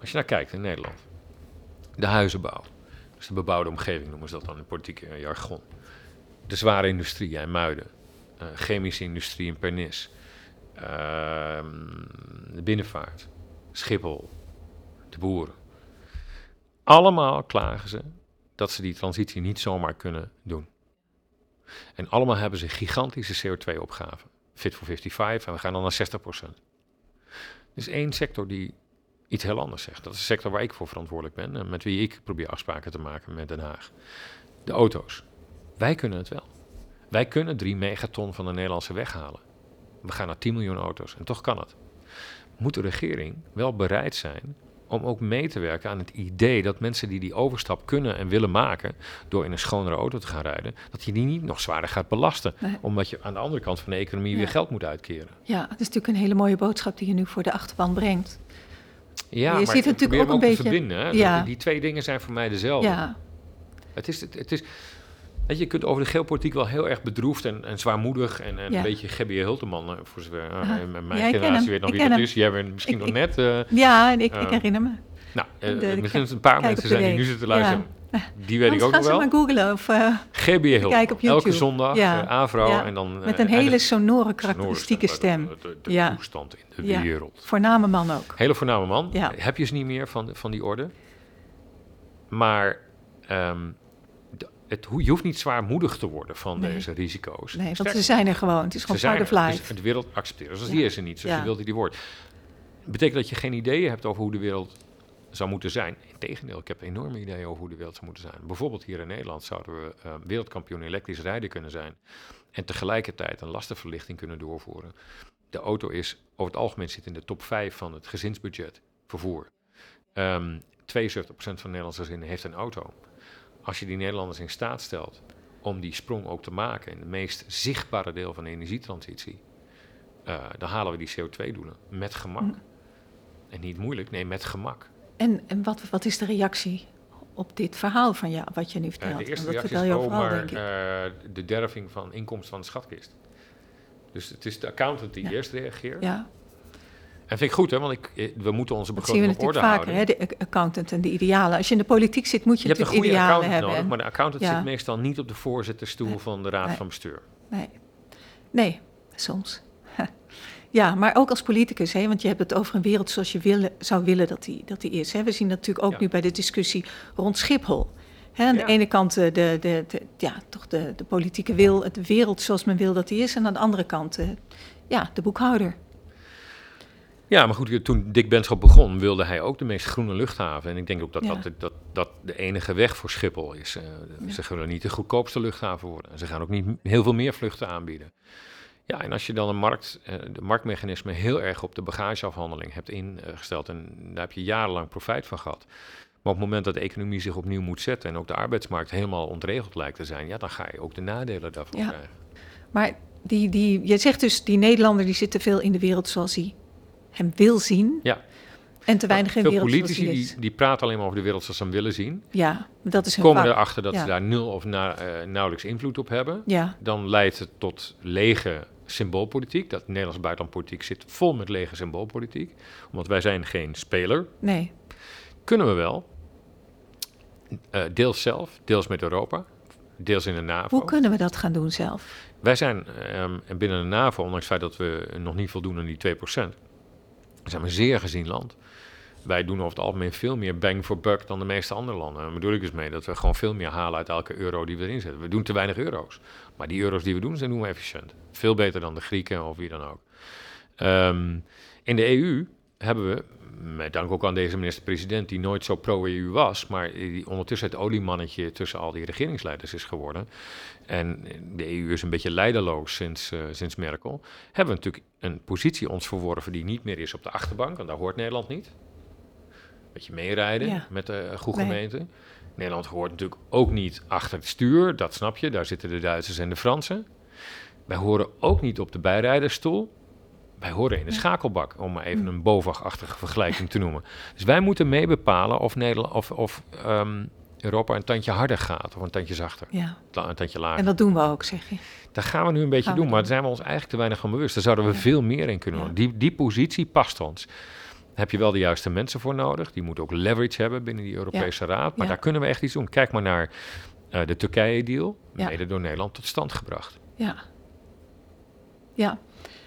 Als je naar kijkt in Nederland, de huizenbouw is de bebouwde omgeving noemen ze dat dan in politieke jargon. De zware industrie in Muiden, uh, chemische industrie in Pernis, de binnenvaart, Schiphol, de boeren. Allemaal klagen ze dat ze die transitie niet zomaar kunnen doen. En allemaal hebben ze gigantische CO2-opgaven. Fit for 55 en we gaan dan naar 60%. Er is één sector die iets heel anders zegt. Dat is de sector waar ik voor verantwoordelijk ben en met wie ik probeer afspraken te maken met Den Haag. De auto's. Wij kunnen het wel. Wij kunnen 3 megaton van de Nederlandse weg halen. We gaan naar 10 miljoen auto's en toch kan het. Moet de regering wel bereid zijn om ook mee te werken aan het idee dat mensen die die overstap kunnen en willen maken door in een schonere auto te gaan rijden, dat je die niet nog zwaarder gaat belasten, omdat je aan de andere kant van de economie weer geld moet uitkeren. Ja, het is natuurlijk een hele mooie boodschap die je nu voor de achterban brengt. Ja, je maar ziet het natuurlijk ook een beetje. verbinden. Ja. Die twee dingen zijn voor mij dezelfde. Ja. Het is, het, is, weet je, je kunt over de geopolitiek wel heel erg bedroefd en, en zwaarmoedig en, en een beetje Gebby Hulteman, uh, voor zover uh, mijn generatie weet nog wie dat is. Jij bent misschien nog net. Uh, ja, en ik, ik herinner me. Nou, de, misschien een paar mensen zijn die nu zitten luisteren. Die weet ik ook nog wel. maar googlen of uh, op YouTube. Elke zondag, ja. Uh, En dan, Met een hele sonore, karakteristieke stem. De, de, de toestand in de wereld. Voorname man ook. Hele voorname man. Heb je ze niet meer van, van die orde. Maar um, het, je hoeft niet zwaarmoedig te worden van deze risico's. Nee, want ze zijn er gewoon. Het is gewoon part of life. de wereld accepteert. Dus die is er niet, zoals je wilt die wordt. Betekent dat je geen ideeën hebt over hoe de wereld zou moeten zijn. Integendeel, ik heb enorme ideeën over hoe de wereld zou moeten zijn. Bijvoorbeeld hier in Nederland zouden we uh, wereldkampioen elektrisch rijden kunnen zijn. En tegelijkertijd een lastenverlichting kunnen doorvoeren. De auto is over het algemeen zit in de top 5 van het gezinsbudget vervoer. Um, 72% van de Nederlandse gezinnen heeft een auto. Als je die Nederlanders in staat stelt om die sprong ook te maken in het meest zichtbare deel van de energietransitie, uh, dan halen we die CO2-doelen met gemak. Mm. En niet moeilijk, nee, met gemak. En, en wat, wat is de reactie op dit verhaal van ja, wat je nu vertelt? Uh, de eerste reactie is oh, maar, uh, de derving van inkomsten van de schatkist. Dus het is de accountant die eerst reageert. Ja. En vind ik goed, hè, want ik, eh, we moeten onze begroting op orde vaker, houden. Hè, de accountant en de idealen. Als je in de politiek zit, moet je, je natuurlijk idealen hebben. Nodig, maar de accountant zit meestal niet op de voorzitterstoel van de raad van bestuur. Nee, nee, soms. Ja, maar ook als politicus, hè, want je hebt het over een wereld zoals je willen, zou willen dat die, dat die is. Hè. We zien natuurlijk ook nu bij de discussie rond Schiphol. Hè, aan de ene kant de, de, de, ja, toch de, de politieke wil, de wereld zoals men wil dat die is. En aan de andere kant ja, de boekhouder. Ja, maar goed, toen Dick Benschop begon, wilde hij ook de meest groene luchthaven. En ik denk ook dat dat, dat, dat de enige weg voor Schiphol is. Uh, Ze willen niet de goedkoopste luchthaven worden. Ze gaan ook niet heel veel meer vluchten aanbieden. Ja, en als je dan een markt, uh, de marktmechanisme heel erg op de bagageafhandeling hebt ingesteld, en daar heb je jarenlang profijt van gehad. Maar op het moment dat de economie zich opnieuw moet zetten en ook de arbeidsmarkt helemaal ontregeld lijkt te zijn, ja, dan ga je ook de nadelen daarvan ja. krijgen. Maar die, die, je zegt dus, die Nederlander die zit te veel in de wereld zoals hij hem wil zien. Ja. En te weinig in de wereld politici die, die praten alleen maar over de wereld zoals ze hem willen zien. Ja, dat is hun Komen erachter dat ze daar nul of na, uh, nauwelijks invloed op hebben. Ja. Dan leidt het tot lege symboolpolitiek. Dat Nederlands buitenlandpolitiek zit vol met lege symboolpolitiek. Want wij zijn geen speler. Nee. Kunnen we wel. Uh, deels zelf, deels met Europa, deels in de NAVO. Hoe kunnen we dat gaan doen zelf? Wij zijn um, binnen de NAVO, ondanks het feit dat we nog niet voldoen aan die 2%, zijn we een zeer gezien land. Wij doen over het algemeen veel meer bang for buck dan de meeste andere landen. Daar bedoel ik dus mee dat we gewoon veel meer halen uit elke euro die we erin zetten. We doen te weinig euro's. Maar die euro's die we doen, zijn doen we efficiënt. Veel beter dan de Grieken of wie dan ook. Um, in de EU hebben we, met dank ook aan deze minister-president, die nooit zo pro-EU was, maar die ondertussen het oliemannetje tussen al die regeringsleiders is geworden. En de EU is een beetje leiderloos sinds, uh, sinds Merkel. Hebben we natuurlijk een positie ons verworven die niet meer is op de achterbank, want daar hoort Nederland niet beetje meerijden met de uh, goede gemeente. Nederland hoort natuurlijk ook niet achter het stuur, dat snap je. Daar zitten de Duitsers en de Fransen. Wij horen ook niet op de bijrijdersstoel. Wij horen in de schakelbak, om maar even een BOVAG-achtige vergelijking te noemen. Dus wij moeten meebepalen of, Nederland, of, of um, Europa een tandje harder gaat of een tandje zachter. Ja. Een tandje lager. En dat doen we ook, zeg je. Dat gaan we nu een beetje doen, maar daar zijn we ons eigenlijk te weinig van bewust. Daar zouden we veel meer in kunnen doen. Die, die positie past ons heb je wel de juiste mensen voor nodig. Die moeten ook leverage hebben binnen die Europese Raad. Maar daar kunnen we echt iets doen. Kijk maar naar uh, de Turkije-deal, mede door Nederland tot stand gebracht. Ja. Ja.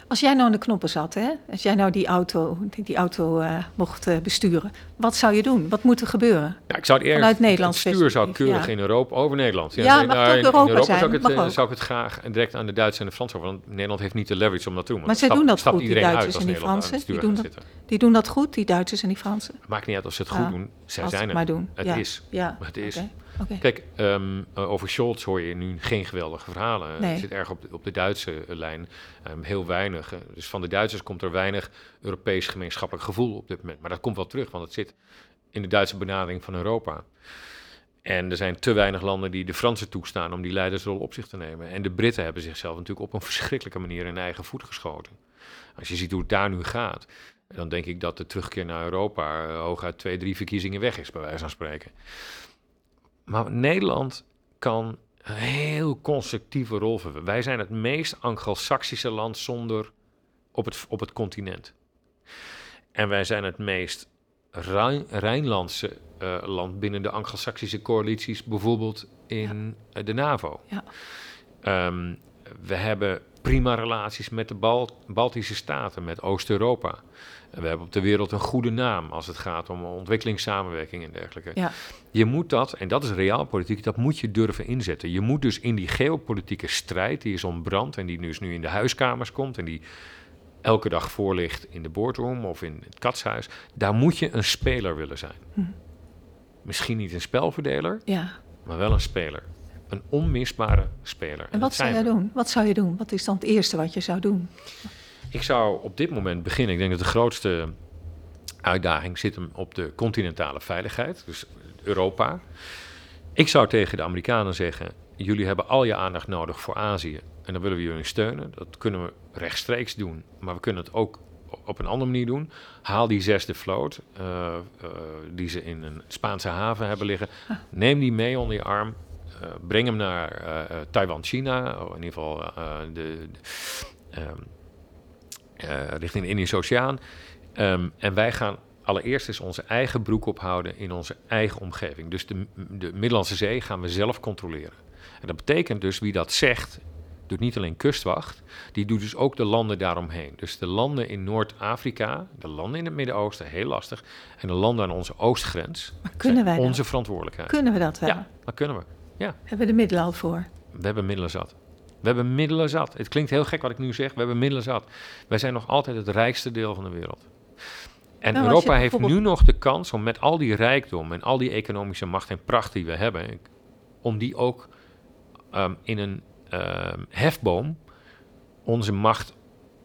Als jij nou aan de knoppen zat, hè? als jij nou die auto, die, auto uh, mocht uh, besturen, wat zou je doen? Wat moet er gebeuren? Ja, ik zou het eerst, Vanuit Nederlands het stuur zou keurig in Europa over Nederland. Ja, ja mag nou, in, Europa, in Europa zijn, zou, ik het, zou ik het graag direct aan de Duitsers en de Fransen over, want Nederland heeft niet de leverage om dat te doen. Maar zij doen dat goed, die Duitsers en die Fransen. Die doen, dat, die doen dat goed, die Duitsers en die Fransen. Maakt niet uit of ze het goed doen, zij zijn het. Maar doen. Het is. Ja. Het is. Kijk, um, over Scholz hoor je nu geen geweldige verhalen. Nee. zit erg op de, op de Duitse lijn. Um, heel weinig. Dus van de Duitsers komt er weinig Europees gemeenschappelijk gevoel op dit moment. Maar dat komt wel terug, want het zit in de Duitse benadering van Europa. En er zijn te weinig landen die de Fransen toestaan om die leidersrol op zich te nemen. En de Britten hebben zichzelf natuurlijk op een verschrikkelijke manier in eigen voet geschoten. Als je ziet hoe het daar nu gaat, dan denk ik dat de terugkeer naar Europa hooguit twee, drie verkiezingen weg is, bij wijze van spreken. Maar Nederland kan een heel constructieve rol vervullen. Wij zijn het meest anglo-saxische land zonder op het, op het continent. En wij zijn het meest Rijnlandse uh, land binnen de anglo-saxische coalities, bijvoorbeeld in de NAVO. Ja. Um, we hebben prima relaties met de Baltische staten, met Oost-Europa. We hebben op de wereld een goede naam als het gaat om ontwikkelingssamenwerking en dergelijke. Ja. Je moet dat, en dat is realpolitiek, dat moet je durven inzetten. Je moet dus in die geopolitieke strijd, die is ontbrand en die dus nu in de huiskamers komt en die elke dag voorligt in de boardroom of in het katshuis, daar moet je een speler willen zijn. Hm. Misschien niet een spelverdeler, ja. maar wel een speler. Een onmisbare speler. En, wat zou je doen? Wat zou je doen? Wat is dan het eerste wat je zou doen? Ik zou op dit moment beginnen. Ik denk dat de grootste uitdaging zit hem op de continentale veiligheid, dus Europa. Ik zou tegen de Amerikanen zeggen: jullie hebben al je aandacht nodig voor Azië en dan willen we jullie steunen. Dat kunnen we rechtstreeks doen, maar we kunnen het ook op een andere manier doen. Haal die zesde vloot, uh, uh, die ze in een Spaanse haven hebben liggen. Ah. Neem die mee onder je arm. Uh, breng hem naar Taiwan, China, of in ieder geval de, um, richting de Indische Oceaan. Um, en wij gaan allereerst eens onze eigen broek ophouden in onze eigen omgeving. Dus de, de Middellandse Zee gaan we zelf controleren. En dat betekent dus wie dat zegt doet niet alleen kustwacht, die doet dus ook de landen daaromheen. Dus de landen in Noord-Afrika, de landen in het Midden-Oosten, heel lastig. En de landen aan onze oostgrens. Maar kunnen wij onze verantwoordelijkheid. Kunnen we dat wel? Ja, dat kunnen we. Ja. Hebben we de middelen al voor? We hebben middelen zat. We hebben middelen zat. Het klinkt heel gek wat ik nu zeg. We hebben middelen zat. Wij zijn nog altijd het rijkste deel van de wereld. En nou, Europa heeft nu nog de kans om met al die rijkdom en al die economische macht en pracht die we hebben, om die ook um, in een Ehm, hefboom onze macht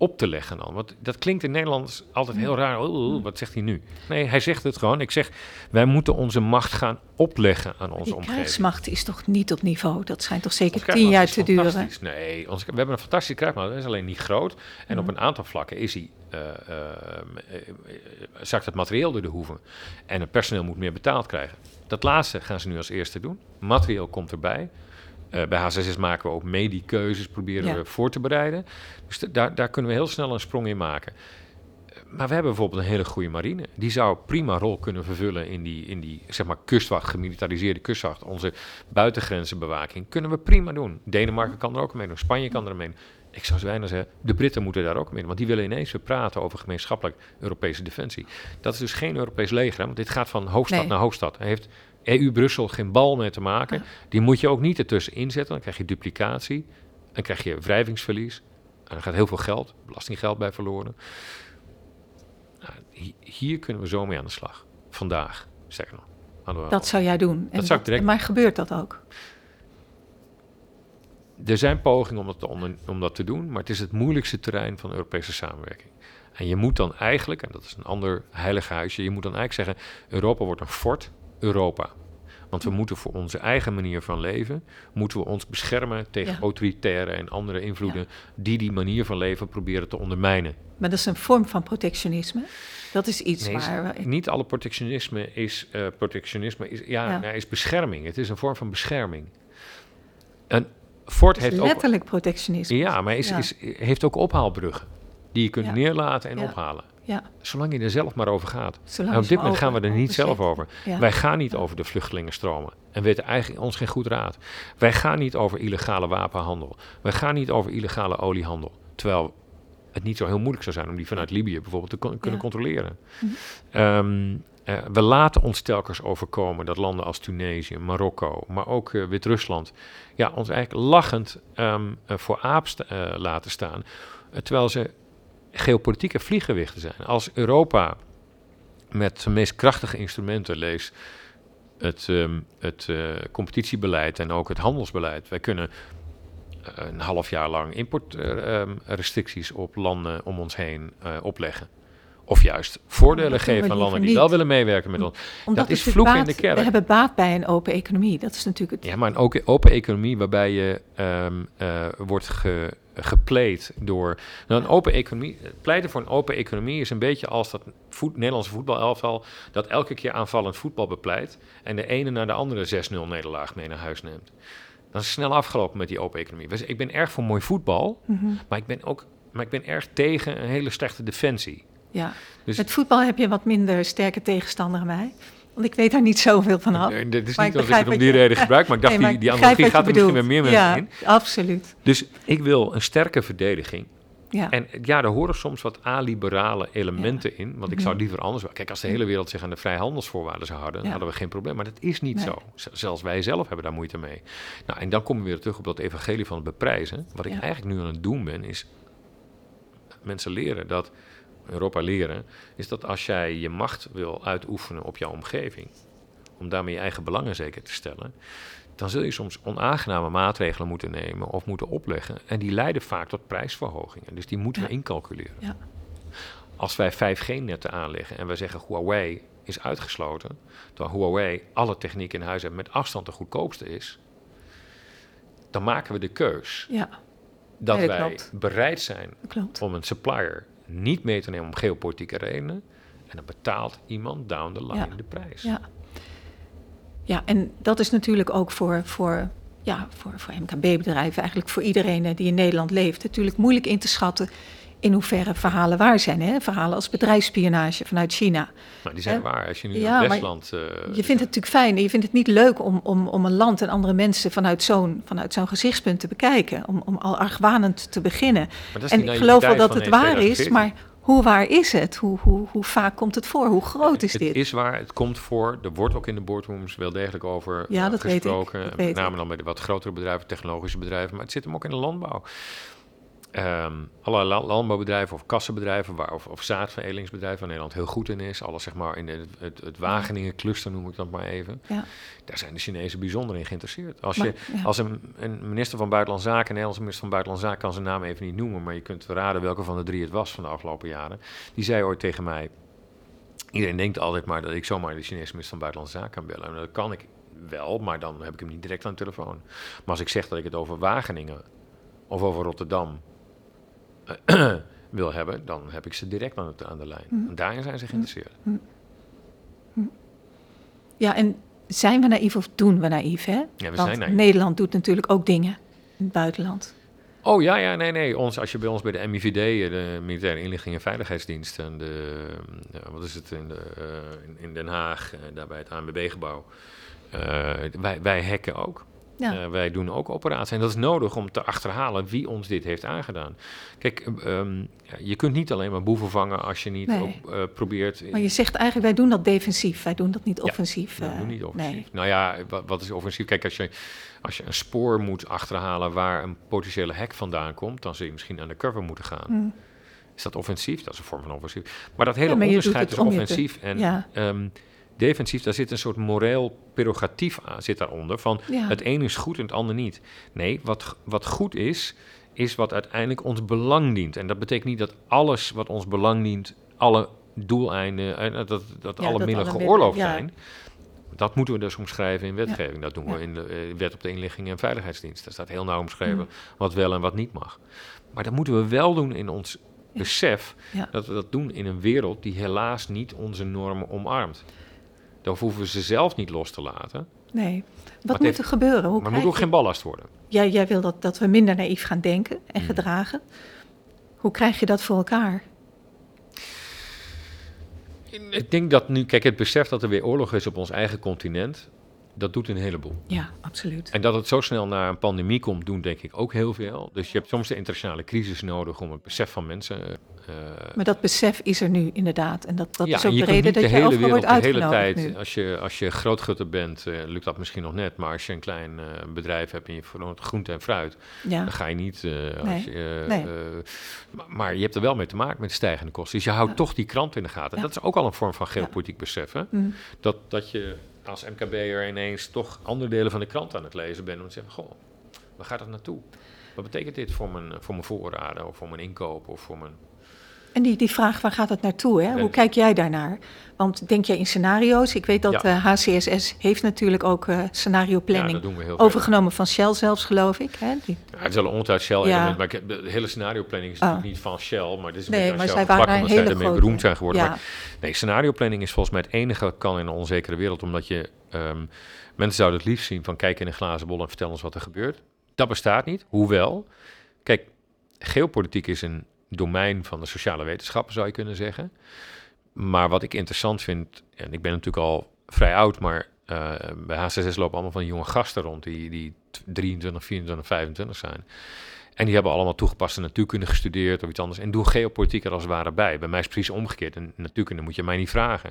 op te leggen dan. Want dat klinkt in Nederland altijd heel raar. Oh, wat zegt hij nu? Nee, hij zegt het gewoon. Ik zeg, wij moeten onze macht gaan opleggen aan onze omgeving. krijgsmacht is toch niet op niveau? Dat schijnt toch zeker tien jaar te duren? Nee, we hebben een fantastische krijgsmacht. Dat is alleen niet groot. En op een aantal vlakken is hij... Uh, zakt het materieel door de hoeven. En het personeel moet meer betaald krijgen. Dat laatste gaan ze nu als eerste doen. Materieel komt erbij Uh, bij H6S maken we ook mee die keuzes, proberen we voor te bereiden. Dus daar, daar kunnen we heel snel een sprong in maken. Maar we hebben bijvoorbeeld een hele goede marine. Die zou prima rol kunnen vervullen in die, in die zeg maar, kustwacht, gemilitariseerde kustwacht. Onze buitengrenzenbewaking kunnen we prima doen. Denemarken kan er ook mee doen. Spanje kan er mee doen. Ik zou bijna zeggen, de Britten moeten daar ook mee doen. Want die willen ineens weer praten over gemeenschappelijk Europese defensie. Dat is dus geen Europees leger. Want dit gaat van hoofdstad naar hoofdstad. Hij heeft EU-Brussel geen bal mee te maken. Die moet je ook niet ertussen inzetten. Dan krijg je duplicatie. Dan krijg je wrijvingsverlies. En er gaat heel veel geld, belastinggeld bij verloren. Nou, hier kunnen we zo mee aan de slag. Vandaag, zeg nog. Dat zou jij doen. En dat zou ik direct... Maar gebeurt dat ook? Er zijn pogingen om dat, te om dat te doen, maar het is het moeilijkste terrein van Europese samenwerking. En je moet dan eigenlijk, en dat is een ander heilig huisje, je moet dan eigenlijk zeggen: Europa wordt een fort Europa. Want we moeten voor onze eigen manier van leven, moeten we ons beschermen tegen autoritaire en andere invloeden die die manier van leven proberen te ondermijnen. Maar dat is een vorm van protectionisme. Dat is iets nee, waar... Niet alle protectionisme is, uh, protectionisme is, ja, ja. is bescherming. Het is een vorm van bescherming. En Ford heeft letterlijk protectionisme. Ja, maar is, is, heeft ook ophaalbruggen die je kunt neerlaten en ophalen. Ja. Zolang je er zelf maar over gaat. en op dit moment gaan we er niet zelf over. Wij gaan niet over de vluchtelingenstromen. En weten eigenlijk ons geen goed raad. Wij gaan niet over illegale wapenhandel. Wij gaan niet over illegale oliehandel. Terwijl het niet zo heel moeilijk zou zijn om die vanuit Libië bijvoorbeeld te kunnen controleren. Mhm. Ehm, eh, we laten ons telkens overkomen dat landen als Tunesië, Marokko, maar ook uh, Wit-Rusland, ja, ons eigenlijk lachend um, voor aap laten staan. terwijl ze geopolitieke vlieggewichten zijn. Als Europa met de meest krachtige instrumenten lees het, um, het uh, competitiebeleid en ook het handelsbeleid. Wij kunnen uh, een half jaar lang importrestricties uh, um, op landen om ons heen uh, opleggen. Of juist voordelen geven aan landen die wel willen meewerken met ons. Omdat dat is vloek in de kerk. We hebben baat bij een open economie. Dat is natuurlijk het... Ja, maar een open, open economie waarbij je um, wordt ge, gepleed door. Nou, een open economie. Pleiten voor een open economie is een beetje als dat voet, Nederlandse voetbalelftal. dat elke keer aanvallend voetbal bepleit. en de ene naar de andere 6-0 nederlaag mee naar huis neemt. Dan is snel afgelopen met die open economie. Dus ik ben erg voor mooi voetbal. Mm -hmm. maar, ik ben ook, maar ik ben erg tegen een hele slechte defensie. Ja, dus met voetbal heb je wat minder sterke tegenstander mij. Want ik weet daar niet zoveel van af. Nee, is niet als ik het om die reden gebruik, maar ik dacht, die, die analogie gaat er misschien met meer mensen ja, in. absoluut. Dus ik wil een sterke verdediging. Ja. En ja, er horen soms wat aliberale elementen in. Want ik zou mhm. liever anders... Kijk, als de hele wereld zich aan de vrijhandelsvoorwaarden zou houden... dan hadden we geen probleem. Maar dat is niet zo. Zelfs wij zelf hebben daar moeite mee. Nou, en dan komen we weer terug op dat evangelie van het beprijzen. Wat ik eigenlijk nu aan het doen ben, is mensen leren dat Europa leren, is dat als jij je macht wil uitoefenen op jouw omgeving, om daarmee je eigen belangen zeker te stellen, dan zul je soms onaangename maatregelen moeten nemen of moeten opleggen. En die leiden vaak tot prijsverhogingen. Dus die moeten we incalculeren. Ja. Als wij 5G-netten aanleggen en we zeggen Huawei is uitgesloten, terwijl Huawei alle techniek in huis heeft met afstand de goedkoopste is, dan maken we de keus ja. dat, wij bereid zijn om een supplier niet mee te nemen om geopolitieke redenen. En dan betaalt iemand down the line de prijs. Ja. ja, en dat is natuurlijk ook voor, voor, ja, voor, voor MKB-bedrijven, eigenlijk voor iedereen die in Nederland leeft, natuurlijk moeilijk in te schatten in hoeverre verhalen waar zijn. Hè? Verhalen als bedrijfsspionage vanuit China. Maar die zijn waar. Als je nu ja, in Westland... Uh, je vindt het natuurlijk fijn. Je vindt het niet leuk om, om, om een land en andere mensen vanuit zo'n, vanuit zo'n gezichtspunt te bekijken. Om, om al argwanend te beginnen. En ik geloof wel dat het waar is, maar hoe waar is het? Hoe, hoe, hoe vaak komt het voor? Hoe groot is het dit? Het is waar, het komt voor. Er wordt ook in de boardrooms wel degelijk over ja, dat gesproken. Weet ik, met name dan bij de wat grotere bedrijven, technologische bedrijven. Maar het zit hem ook in de landbouw. Um, allerlei landbouwbedrijven of kassenbedrijven waar, of, of zaadveredelingsbedrijven waar Nederland heel goed in is. Alles zeg maar in het, het, het Wageningen cluster noem ik dat maar even. Ja. Daar zijn de Chinezen bijzonder in geïnteresseerd. Als, je, als een, een, minister van Buitenlandse Zaken, een Nederlandse minister van Buitenlandse Zaken, kan zijn naam even niet noemen, maar je kunt raden welke van de drie het was van de afgelopen jaren. Die zei ooit tegen mij, iedereen denkt altijd maar dat ik zomaar de Chinese minister van Buitenlandse Zaken kan bellen. En dat kan ik wel, maar dan heb ik hem niet direct aan de telefoon. Maar als ik zeg dat ik het over Wageningen of over Rotterdam wil hebben, dan heb ik ze direct aan, de lijn. Mm. En daarin zijn ze geïnteresseerd. Mm. Ja, en zijn we naïef of doen we naïef? Hè? Ja, we Want zijn naïef. Nederland doet natuurlijk ook dingen in het buitenland. Oh ja, ja, nee, nee. Ons, als je bij ons bij de MIVD, eh, de Militaire Inlichting en Veiligheidsdienst, en de, uh, wat is het in, de, uh, in, Den Haag, uh, daar bij het ANWB-gebouw, wij, wij hacken ook. Ja. Uh, wij doen ook operaties. En dat is nodig om te achterhalen wie ons dit heeft aangedaan. Kijk, um, ja, je kunt niet alleen maar boeven vangen als je niet nee. ook, uh, probeert. Maar je zegt eigenlijk, wij doen dat defensief. Wij doen dat niet offensief. Ja, wij doen niet offensief. Nee. Nou ja, wat, wat, is offensief? Kijk, als je, als je een spoor moet achterhalen waar een potentiële hek vandaan komt, dan zul je misschien aan de cover moeten gaan. Mm. Is dat offensief? Dat is een vorm van offensief. Maar dat hele Ja, maar onderscheid is te- offensief en ja. um, defensief. Daar zit een soort moreel prerogatief aan, zit daaronder. Van Ja. het ene is goed en het ander niet. Nee, wat, wat goed is, is wat uiteindelijk ons belang dient. En dat betekent niet dat alles wat ons belang dient, alle doeleinden, eh, dat, dat Ja, alle dat middelen alle geoorloofd ja. zijn. Dat moeten we dus omschrijven in wetgeving. Dat doen we in de eh, wet op de inlichting en veiligheidsdienst. Daar staat heel nauw omschreven Mm. wat wel en wat niet mag. Maar dat moeten we wel doen in ons besef dat we dat doen in een wereld die helaas niet onze normen omarmt. Dan hoeven we ze zelf niet los te laten. Nee. Wat moet heeft- er gebeuren? Hoe maar het moet ook je- geen ballast worden. jij, jij wil dat, dat we minder naïef gaan denken en Mm. gedragen. Hoe krijg je dat voor elkaar? Ik denk dat nu, kijk, het besef dat er weer oorlog is op ons eigen continent, dat doet een heleboel. Ja, absoluut. En dat het zo snel naar een pandemie komt, doen denk ik ook heel veel. Dus je hebt soms de internationale crisis nodig om het besef van mensen. Eh, Maar dat besef is er nu inderdaad. En dat, dat ja, is en ook de reden dat de je hele overal wereld wordt de hele tijd, nu. als je, als je grootgutter bent, eh, lukt dat misschien nog net. Maar als je een klein eh, bedrijf hebt en je verloont groente en fruit, Ja, dan ga je niet. als je, nee. maar, je hebt er wel mee te maken met de stijgende kosten. Dus je houdt Ja. toch die krant in de gaten. Ja. Dat is ook al een vorm van geopolitiek besef. Hè? Mm. Dat, dat je als MKB'er ineens toch andere delen van de krant aan het lezen bent. Om te zeggen, goh, waar gaat het naartoe? Wat betekent dit voor mijn, voor mijn voorraden of voor mijn inkoop of voor mijn... En die, die vraag, waar gaat het naartoe? Hè? Hoe kijk jij daarnaar? Want denk jij in scenario's? Ik weet dat Ja. eh, HCSS heeft natuurlijk ook eh scenario Ja, planning dat doen we heel veel. overgenomen van Shell zelfs, geloof ik. Hè? Die, Ja, het is wel een ontuit Shell Ja. element, maar ik de hele scenario planning is natuurlijk niet van Shell, maar dit is een Nee, maar zij waren omdat zij ermee beroemd zijn geworden. ja. Maar nee, scenario planning is volgens mij het enige kan in een onzekere wereld, omdat je ehm, mensen zouden het liefst zien van kijk in een glazen bol en vertel ons wat er gebeurt. Dat bestaat niet, hoewel, kijk, geopolitiek is een domein van de sociale wetenschappen, zou je kunnen zeggen. Maar wat ik interessant vind, en ik ben natuurlijk al vrij oud, maar eh, bij H66 lopen allemaal van jonge gasten rond die, die 23, 24, 25 zijn. En die hebben allemaal toegepaste natuurkunde gestudeerd of iets anders. En doen geopolitiek er als het ware bij. Bij mij is het precies omgekeerd. En natuurkunde moet je mij niet vragen.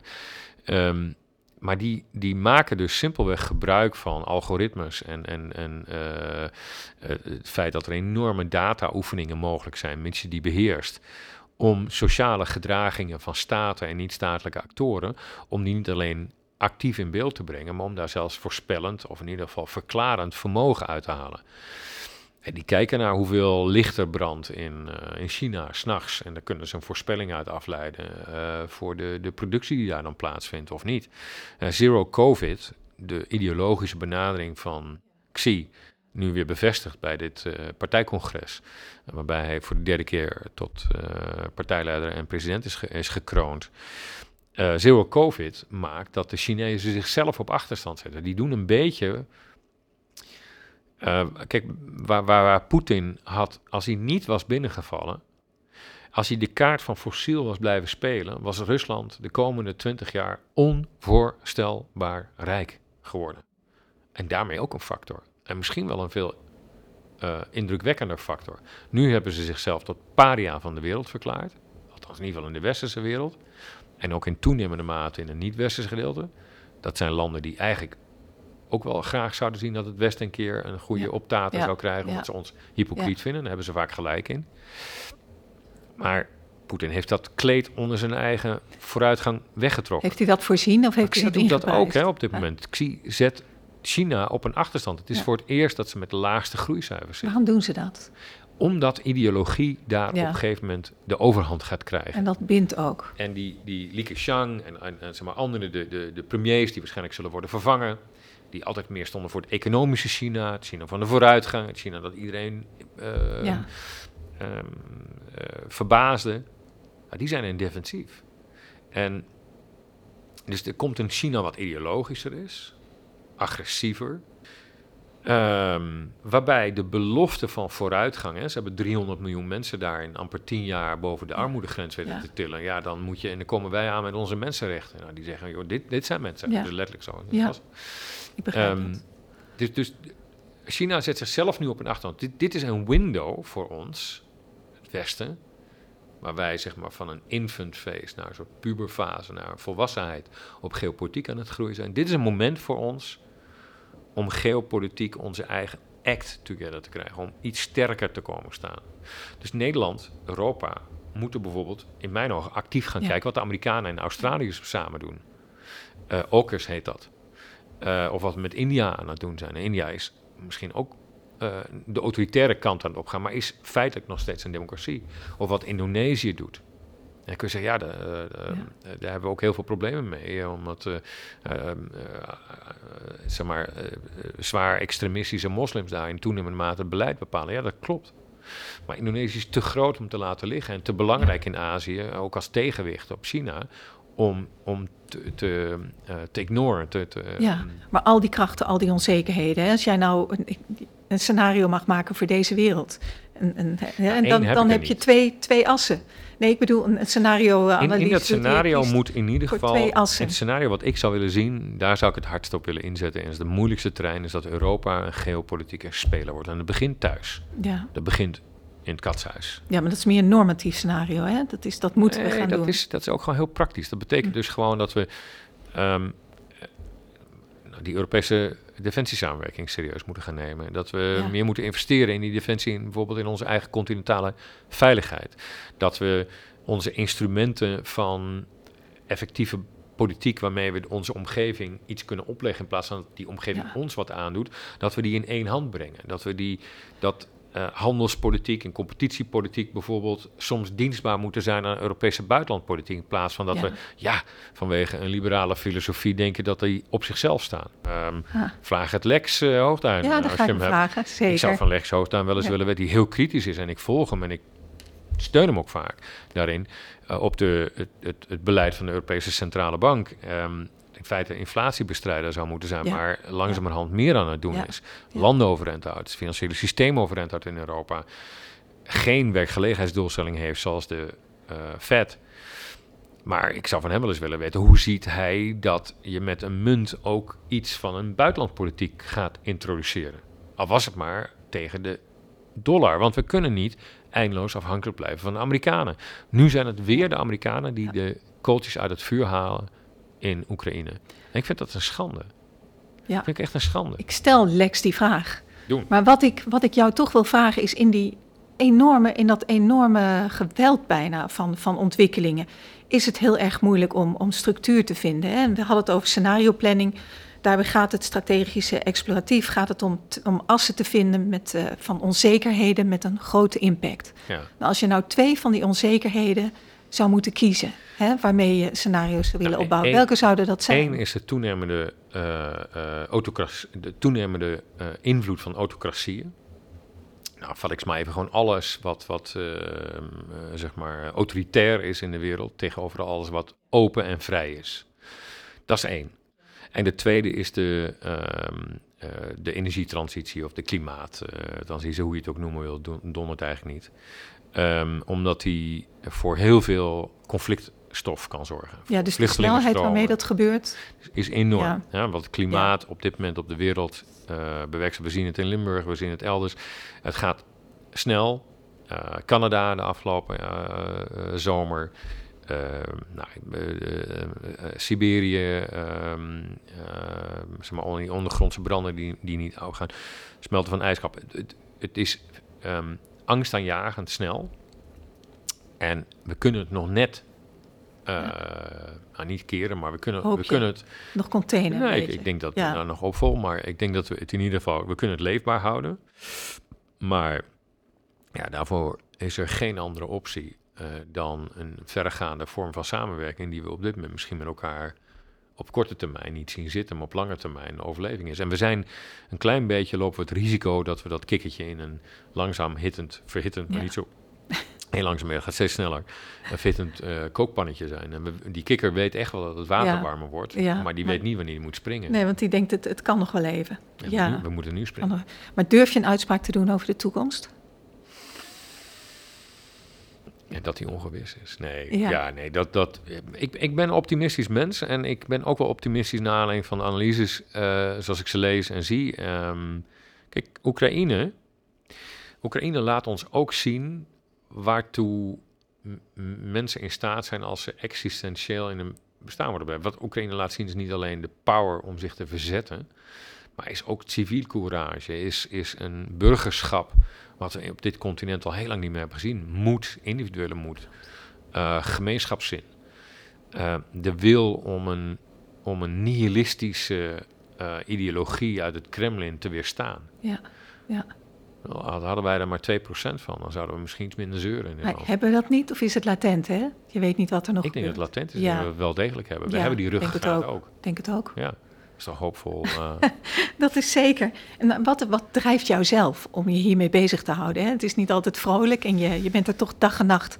Ehm, maar die, die maken dus simpelweg gebruik van algoritmes en, en, en eh, eh, het feit dat er enorme data-oefeningen mogelijk zijn, mits je die beheerst, om sociale gedragingen van staten en niet-statelijke actoren, om die niet alleen actief in beeld te brengen, maar om daar zelfs voorspellend of in ieder geval verklarend vermogen uit te halen. En die kijken naar hoeveel licht er brandt in, eh, in China s'nachts. En daar kunnen ze een voorspelling uit afleiden eh, voor de, de productie die daar dan plaatsvindt of niet. Eh, Zero COVID, de ideologische benadering van Xi, nu weer bevestigd bij dit partijcongres. waarbij hij voor de derde keer tot partijleider en president is, is gekroond. Zero COVID maakt dat de Chinezen zichzelf op achterstand zetten. Die doen een beetje eh, kijk, waar, waar, Poetin had, als hij niet was binnengevallen, als hij de kaart van fossiel was blijven spelen, was Rusland de komende twintig jaar onvoorstelbaar rijk geworden. En daarmee ook een factor. En misschien wel een veel eh, indrukwekkender factor. Nu hebben ze zichzelf tot paria van de wereld verklaard. Althans, in ieder geval in de westerse wereld. En ook in toenemende mate in een niet-westerse gedeelte. Dat zijn landen die eigenlijk ook wel graag zouden zien dat het Westen een keer een goede Ja. optater Ja. zou krijgen, omdat ze ons hypocriet vinden. Daar hebben ze vaak gelijk in. Maar Poetin heeft dat kleed onder zijn eigen vooruitgang weggetrokken. heeft hij dat voorzien of heeft Xi hij dat doet dat ook hè, op dit moment. Xi zet China op een achterstand. Het is voor het eerst dat ze met de laagste groeicijfers zitten. Waarom doen ze dat? Omdat ideologie daar Ja. op een gegeven moment de overhand gaat krijgen. En dat bindt ook. En die, die Li Keqiang en, en, en zeg maar andere, de, de, de premiers die waarschijnlijk zullen worden vervangen, die altijd meer stonden voor het economische China, het China van de vooruitgang, het China dat iedereen eh, Ja. ehm, eh, verbaasde, nou, die zijn in defensief. En dus er komt een China wat ideologischer is, agressiever. Ehm, waarbij de belofte van vooruitgang, hè, ze hebben 300 miljoen mensen daar in amper 10 jaar boven de armoedegrens weten te tillen. Ja, dan moet je, en dan komen wij aan met onze mensenrechten. Nou, die zeggen, joh, dit, dit zijn mensen. Ja. Dus letterlijk zo. Ja, ik begrijp um, het. Dus, dus China zet zichzelf nu op een achtergrond. Dit, dit is een window voor ons, het Westen, waar wij zeg maar van een infant phase naar een soort puberfase, naar volwassenheid op geopolitiek aan het groeien zijn. Dit is een moment voor ons om geopolitiek onze eigen act together te krijgen, om iets sterker te komen staan. Dus Nederland, Europa, moeten bijvoorbeeld in mijn ogen actief gaan kijken wat de Amerikanen en Australiërs samen doen. Uh, AUKUS heet dat. Uh, of wat we met India aan het doen zijn. India is misschien ook uh, de autoritaire kant aan het opgaan, maar is feitelijk nog steeds een democratie. Of wat Indonesië doet. En kun je zeggen, ja, de, de, daar hebben we ook heel veel problemen mee. Omdat, uh, uh, zeg maar, zwaar extremistische moslims daar in toenemende mate het beleid bepalen. Ja, dat klopt. Maar Indonesië is te groot om te laten liggen en te belangrijk in Azië, ook als tegenwicht op China, om, om te, te, uh, te ignoren. Te, te, ja, maar al die krachten, al die onzekerheden. Hè, als jij nou een, een, scenario mag maken voor deze wereld. En, en, ja, en dan, heb, dan heb je twee, twee assen. Nee, ik bedoel een, scenario-analyse. In, in dat scenario moet in ieder geval... Het scenario wat ik zou willen zien, daar zou ik het hardst op willen inzetten. En is de moeilijkste terrein is dat Europa een geopolitieke speler wordt. En dat begint thuis. Ja. Dat begint in het katshuis. Ja, maar dat is meer een normatief scenario, hè? Dat, is, dat moeten we gaan dat doen. Is, dat is ook gewoon heel praktisch. Dat betekent dus gewoon dat we um, die Europese defensiesamenwerking serieus moeten gaan nemen. Dat we meer moeten investeren in die defensie, in, bijvoorbeeld in onze eigen continentale veiligheid. Dat we onze instrumenten van effectieve politiek waarmee we onze omgeving iets kunnen opleggen in plaats van dat die omgeving ons wat aandoet, dat we die in één hand brengen. Dat we die dat uh, handelspolitiek en competitiepolitiek bijvoorbeeld soms dienstbaar moeten zijn aan Europese buitenlandpolitiek. In plaats van dat we ja, vanwege een liberale filosofie denken dat die op zichzelf staan. Um, Vraag het Lex uh, Hoofdtuin. Ja, dat ga ik vragen, zeker. Ik zou van Lex Hoofdtuin wel eens willen weten, die heel kritisch is. En ik volg hem en ik steun hem ook vaak daarin. Uh, op de, het, het, het, beleid van de Europese Centrale Bank. Um, in feite inflatiebestrijder zou moeten zijn, maar langzamerhand meer aan het doen is. Landen overeind houdt, het financiële systeem overeind houdt in Europa. Geen werkgelegenheidsdoelstelling heeft zoals de uh, Fed. Maar ik zou van hem wel eens willen weten, hoe ziet hij dat je met een munt ook iets van een buitenlandpolitiek gaat introduceren? Al was het maar tegen de dollar, want we kunnen niet eindeloos afhankelijk blijven van de Amerikanen. Nu zijn het weer de Amerikanen die de kooltjes uit het vuur halen in Oekraïne. En ik vind dat een schande. Ja. Dat vind ik echt een schande. Ik stel Lex die vraag. Maar wat ik, wat ik jou toch wil vragen is in, die enorme, in dat enorme geweld bijna van, van ontwikkelingen... is het heel erg moeilijk om, om structuur te vinden. Hè? We hadden het over scenario planning. Daarbij gaat het strategische exploratief gaat het om, om assen te vinden met, uh, van onzekerheden met een grote impact. Ja. Nou, als je nou twee van die onzekerheden zou moeten kiezen hè, waarmee je scenario's zou willen nou, opbouwen. Welke zouden dat zijn? Eén is de toenemende, uh, de toenemende uh, invloed van autocratieën. Nou, vat ik maar even gewoon alles wat, wat zeg maar autoritair is in de wereld tegenover alles wat open en vrij is. Dat is één. En de tweede is de, ehm, de energietransitie of de klimaattransitie, hoe je het ook noemen wil, dondert eigenlijk niet. Um, omdat die voor heel veel conflict stof kan zorgen. Ja, dus de snelheid waarmee dat gebeurt... is enorm. Ja. ja want het klimaat op dit moment op de wereld uh, bewerkt. We zien het in Limburg, we zien het elders. Het gaat snel. Uh, Canada de afgelopen uh, zomer. Nou, Siberië, ehm, zeg maar, die ondergrondse branden die, die niet gaan. Smelten van ijskap. Het, het, is um, angstaanjagend snel. En we kunnen het nog net uh, nou, niet keren, maar we kunnen, we kunnen het... Nog containen? Nee, ik, ik, denk dat ja. nou, nog opvol, maar ik denk dat we het in ieder geval... We kunnen het leefbaar houden. Maar ja, daarvoor is er geen andere optie uh, dan een verregaande vorm van samenwerking... die we op dit moment misschien met elkaar op korte termijn niet zien zitten, maar op lange termijn overleving is. En we zijn een klein beetje lopen we het risico dat we dat kikkertje in een langzaam hittend, verhittend, maar niet zo Heel langzaam, het gaat steeds sneller. Een fittend uh, kookpannetje zijn. En die kikker weet echt wel dat het water warmer wordt. Ja, maar die weet niet wanneer hij moet springen. Nee, want die denkt, het, het kan nog wel even. Ja, we, moeten nu springen. Maar durf je een uitspraak te doen over de toekomst? Ja, dat hij ongewis is. Nee, ja. nee dat, dat, ik, ik ben een optimistisch mens en ik ben ook wel optimistisch naar aanleiding van analyses uh, zoals ik ze lees en zie. Um, kijk, Oekraïne, Oekraïne laat ons ook zien waartoe mensen in staat zijn als ze existentieel in een bestaan worden bij. Wat Oekraïne laat zien is niet alleen de power om zich te verzetten, maar is ook civiel courage, is, is een burgerschap wat we op dit continent al heel lang niet meer hebben gezien. Moed, individuele moed, uh, gemeenschapszin, uh, de wil om een, om een nihilistische uh, ideologie uit het Kremlin te weerstaan. Ja, ja. Hadden wij er maar 2% van, dan zouden we misschien iets minder zeuren. In hebben we dat niet of is het latent, hè? Je weet niet wat er nog Ik denk dat het latent is, ja. dat we wel degelijk hebben. We hebben die ruggengraat ook. ook. denk het ook. Ja, is toch hoopvol. Uh... dat is zeker. En wat, wat drijft jou zelf om je hiermee bezig te houden? Hè? Het is niet altijd vrolijk en je, je bent er toch dag en nacht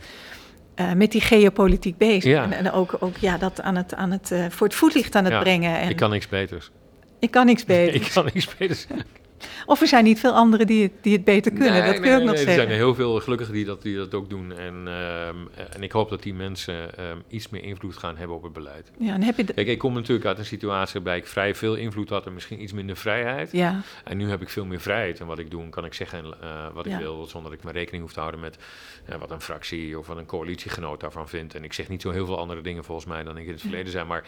uh, met die geopolitiek bezig. Ja. En, en, ook, ook ja, dat aan het, aan het, uh, voor het voetlicht aan het ja, brengen. En... Ik kan niks beters. Ik kan niks beters. ik kan niks beters. Of er zijn niet veel anderen die het, die het beter kunnen, dat kun je ook nog zeggen. Er zijn er heel veel gelukkigen die dat, die dat ook doen. En, ehm, en ik hoop dat die mensen ehm, iets meer invloed gaan hebben op het beleid. Ja, en heb je Kijk, ik kom natuurlijk uit een situatie waarbij ik vrij veel invloed had en misschien iets minder vrijheid. Ja. En nu heb ik veel meer vrijheid. En wat ik doe, kan ik zeggen uh, wat ik wil, zonder dat ik me rekening hoef te houden met uh, wat een fractie of wat een coalitiegenoot daarvan vindt. En ik zeg niet zo heel veel andere dingen volgens mij dan ik in het verleden zijn, maar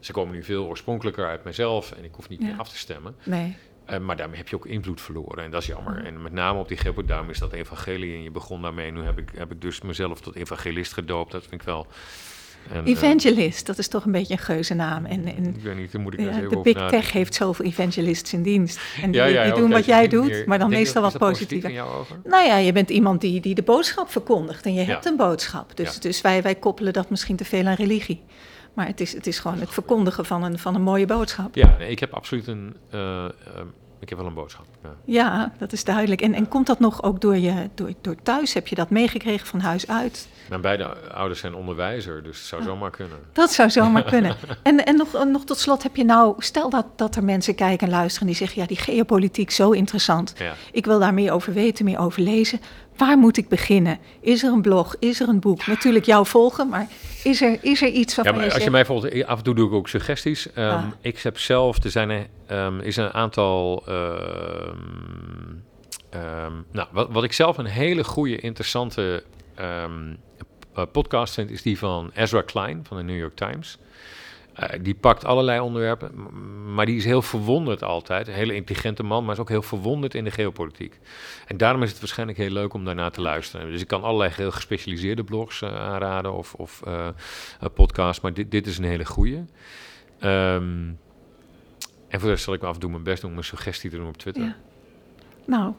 ze komen nu veel oorspronkelijker uit mezelf en ik hoef niet meer af te stemmen. Nee. Uh, maar daarmee heb je ook invloed verloren en dat is jammer. En met name op die geppert, daarom is dat evangelie en je begon daarmee. Nu heb ik, heb ik dus mezelf tot evangelist gedoopt, dat vind ik wel... En, eh, evangelist, dat is toch een beetje een geuze naam. En, en ik weet niet, dan moet ik ja, De Big Tech heeft zoveel evangelists in dienst. En die, ja, die doen wat jij doet, maar dan meestal wat positiever. Nou ja, je bent iemand die, die de boodschap verkondigt en je hebt een boodschap. Dus, dus wij, wij koppelen dat misschien te veel aan religie. Maar het is, het is gewoon het verkondigen van een, van een mooie boodschap. Ja, nee, ik heb absoluut een. Uh, ik heb wel een boodschap. Ja, ja dat is duidelijk. En, en komt dat nog ook door, je, door, door thuis? Heb je dat meegekregen van huis uit? Mijn beide ouders zijn onderwijzer, dus het zou oh, zomaar kunnen. Dat zou zomaar kunnen. En, en nog, nog tot slot heb je nou, stel dat, dat er mensen kijken en luisteren die zeggen, ja, die geopolitiek zo interessant. Ja. Ik wil daar meer over weten, meer over lezen. Waar moet ik beginnen? Is er een blog? Is er een boek? Natuurlijk jou volgen, maar is er, is er iets waarvan ja, maar Als je mij volgt, af en toe doe ik ook suggesties. Um, Ik heb zelf, er zijn er, um, is een aantal... Um, nou, wat, wat ik zelf een hele goede, interessante podcast vind... is die van Ezra Klein van de New York Times... Uh, die pakt allerlei onderwerpen, maar die is heel verwonderd altijd. Een hele intelligente man, maar is ook heel verwonderd in de geopolitiek. En daarom is het waarschijnlijk heel leuk om daarna te luisteren. Dus ik kan allerlei heel gespecialiseerde blogs uh, aanraden of, of uh, podcasts, maar dit, dit is een hele goede. Um, en voor de rest zal ik af en toe mijn best doen om een suggestie te doen op Twitter. Ja. Nou,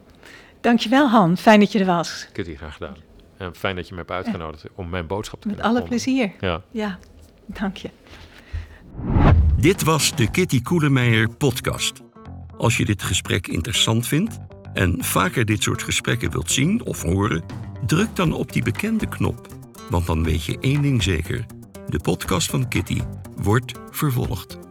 dankjewel Han. Fijn dat je er was. Ik heb het hier graag gedaan. En fijn dat je me hebt uitgenodigd om mijn boodschap te Met kunnen Met alle plezier. Ja. ja, dank je. Dit was de Kitty Koelemeijer podcast. Als je dit gesprek interessant vindt en vaker dit soort gesprekken wilt zien of horen, druk dan op die bekende knop. Want dan weet je één ding zeker: de podcast van Kitty wordt vervolgd.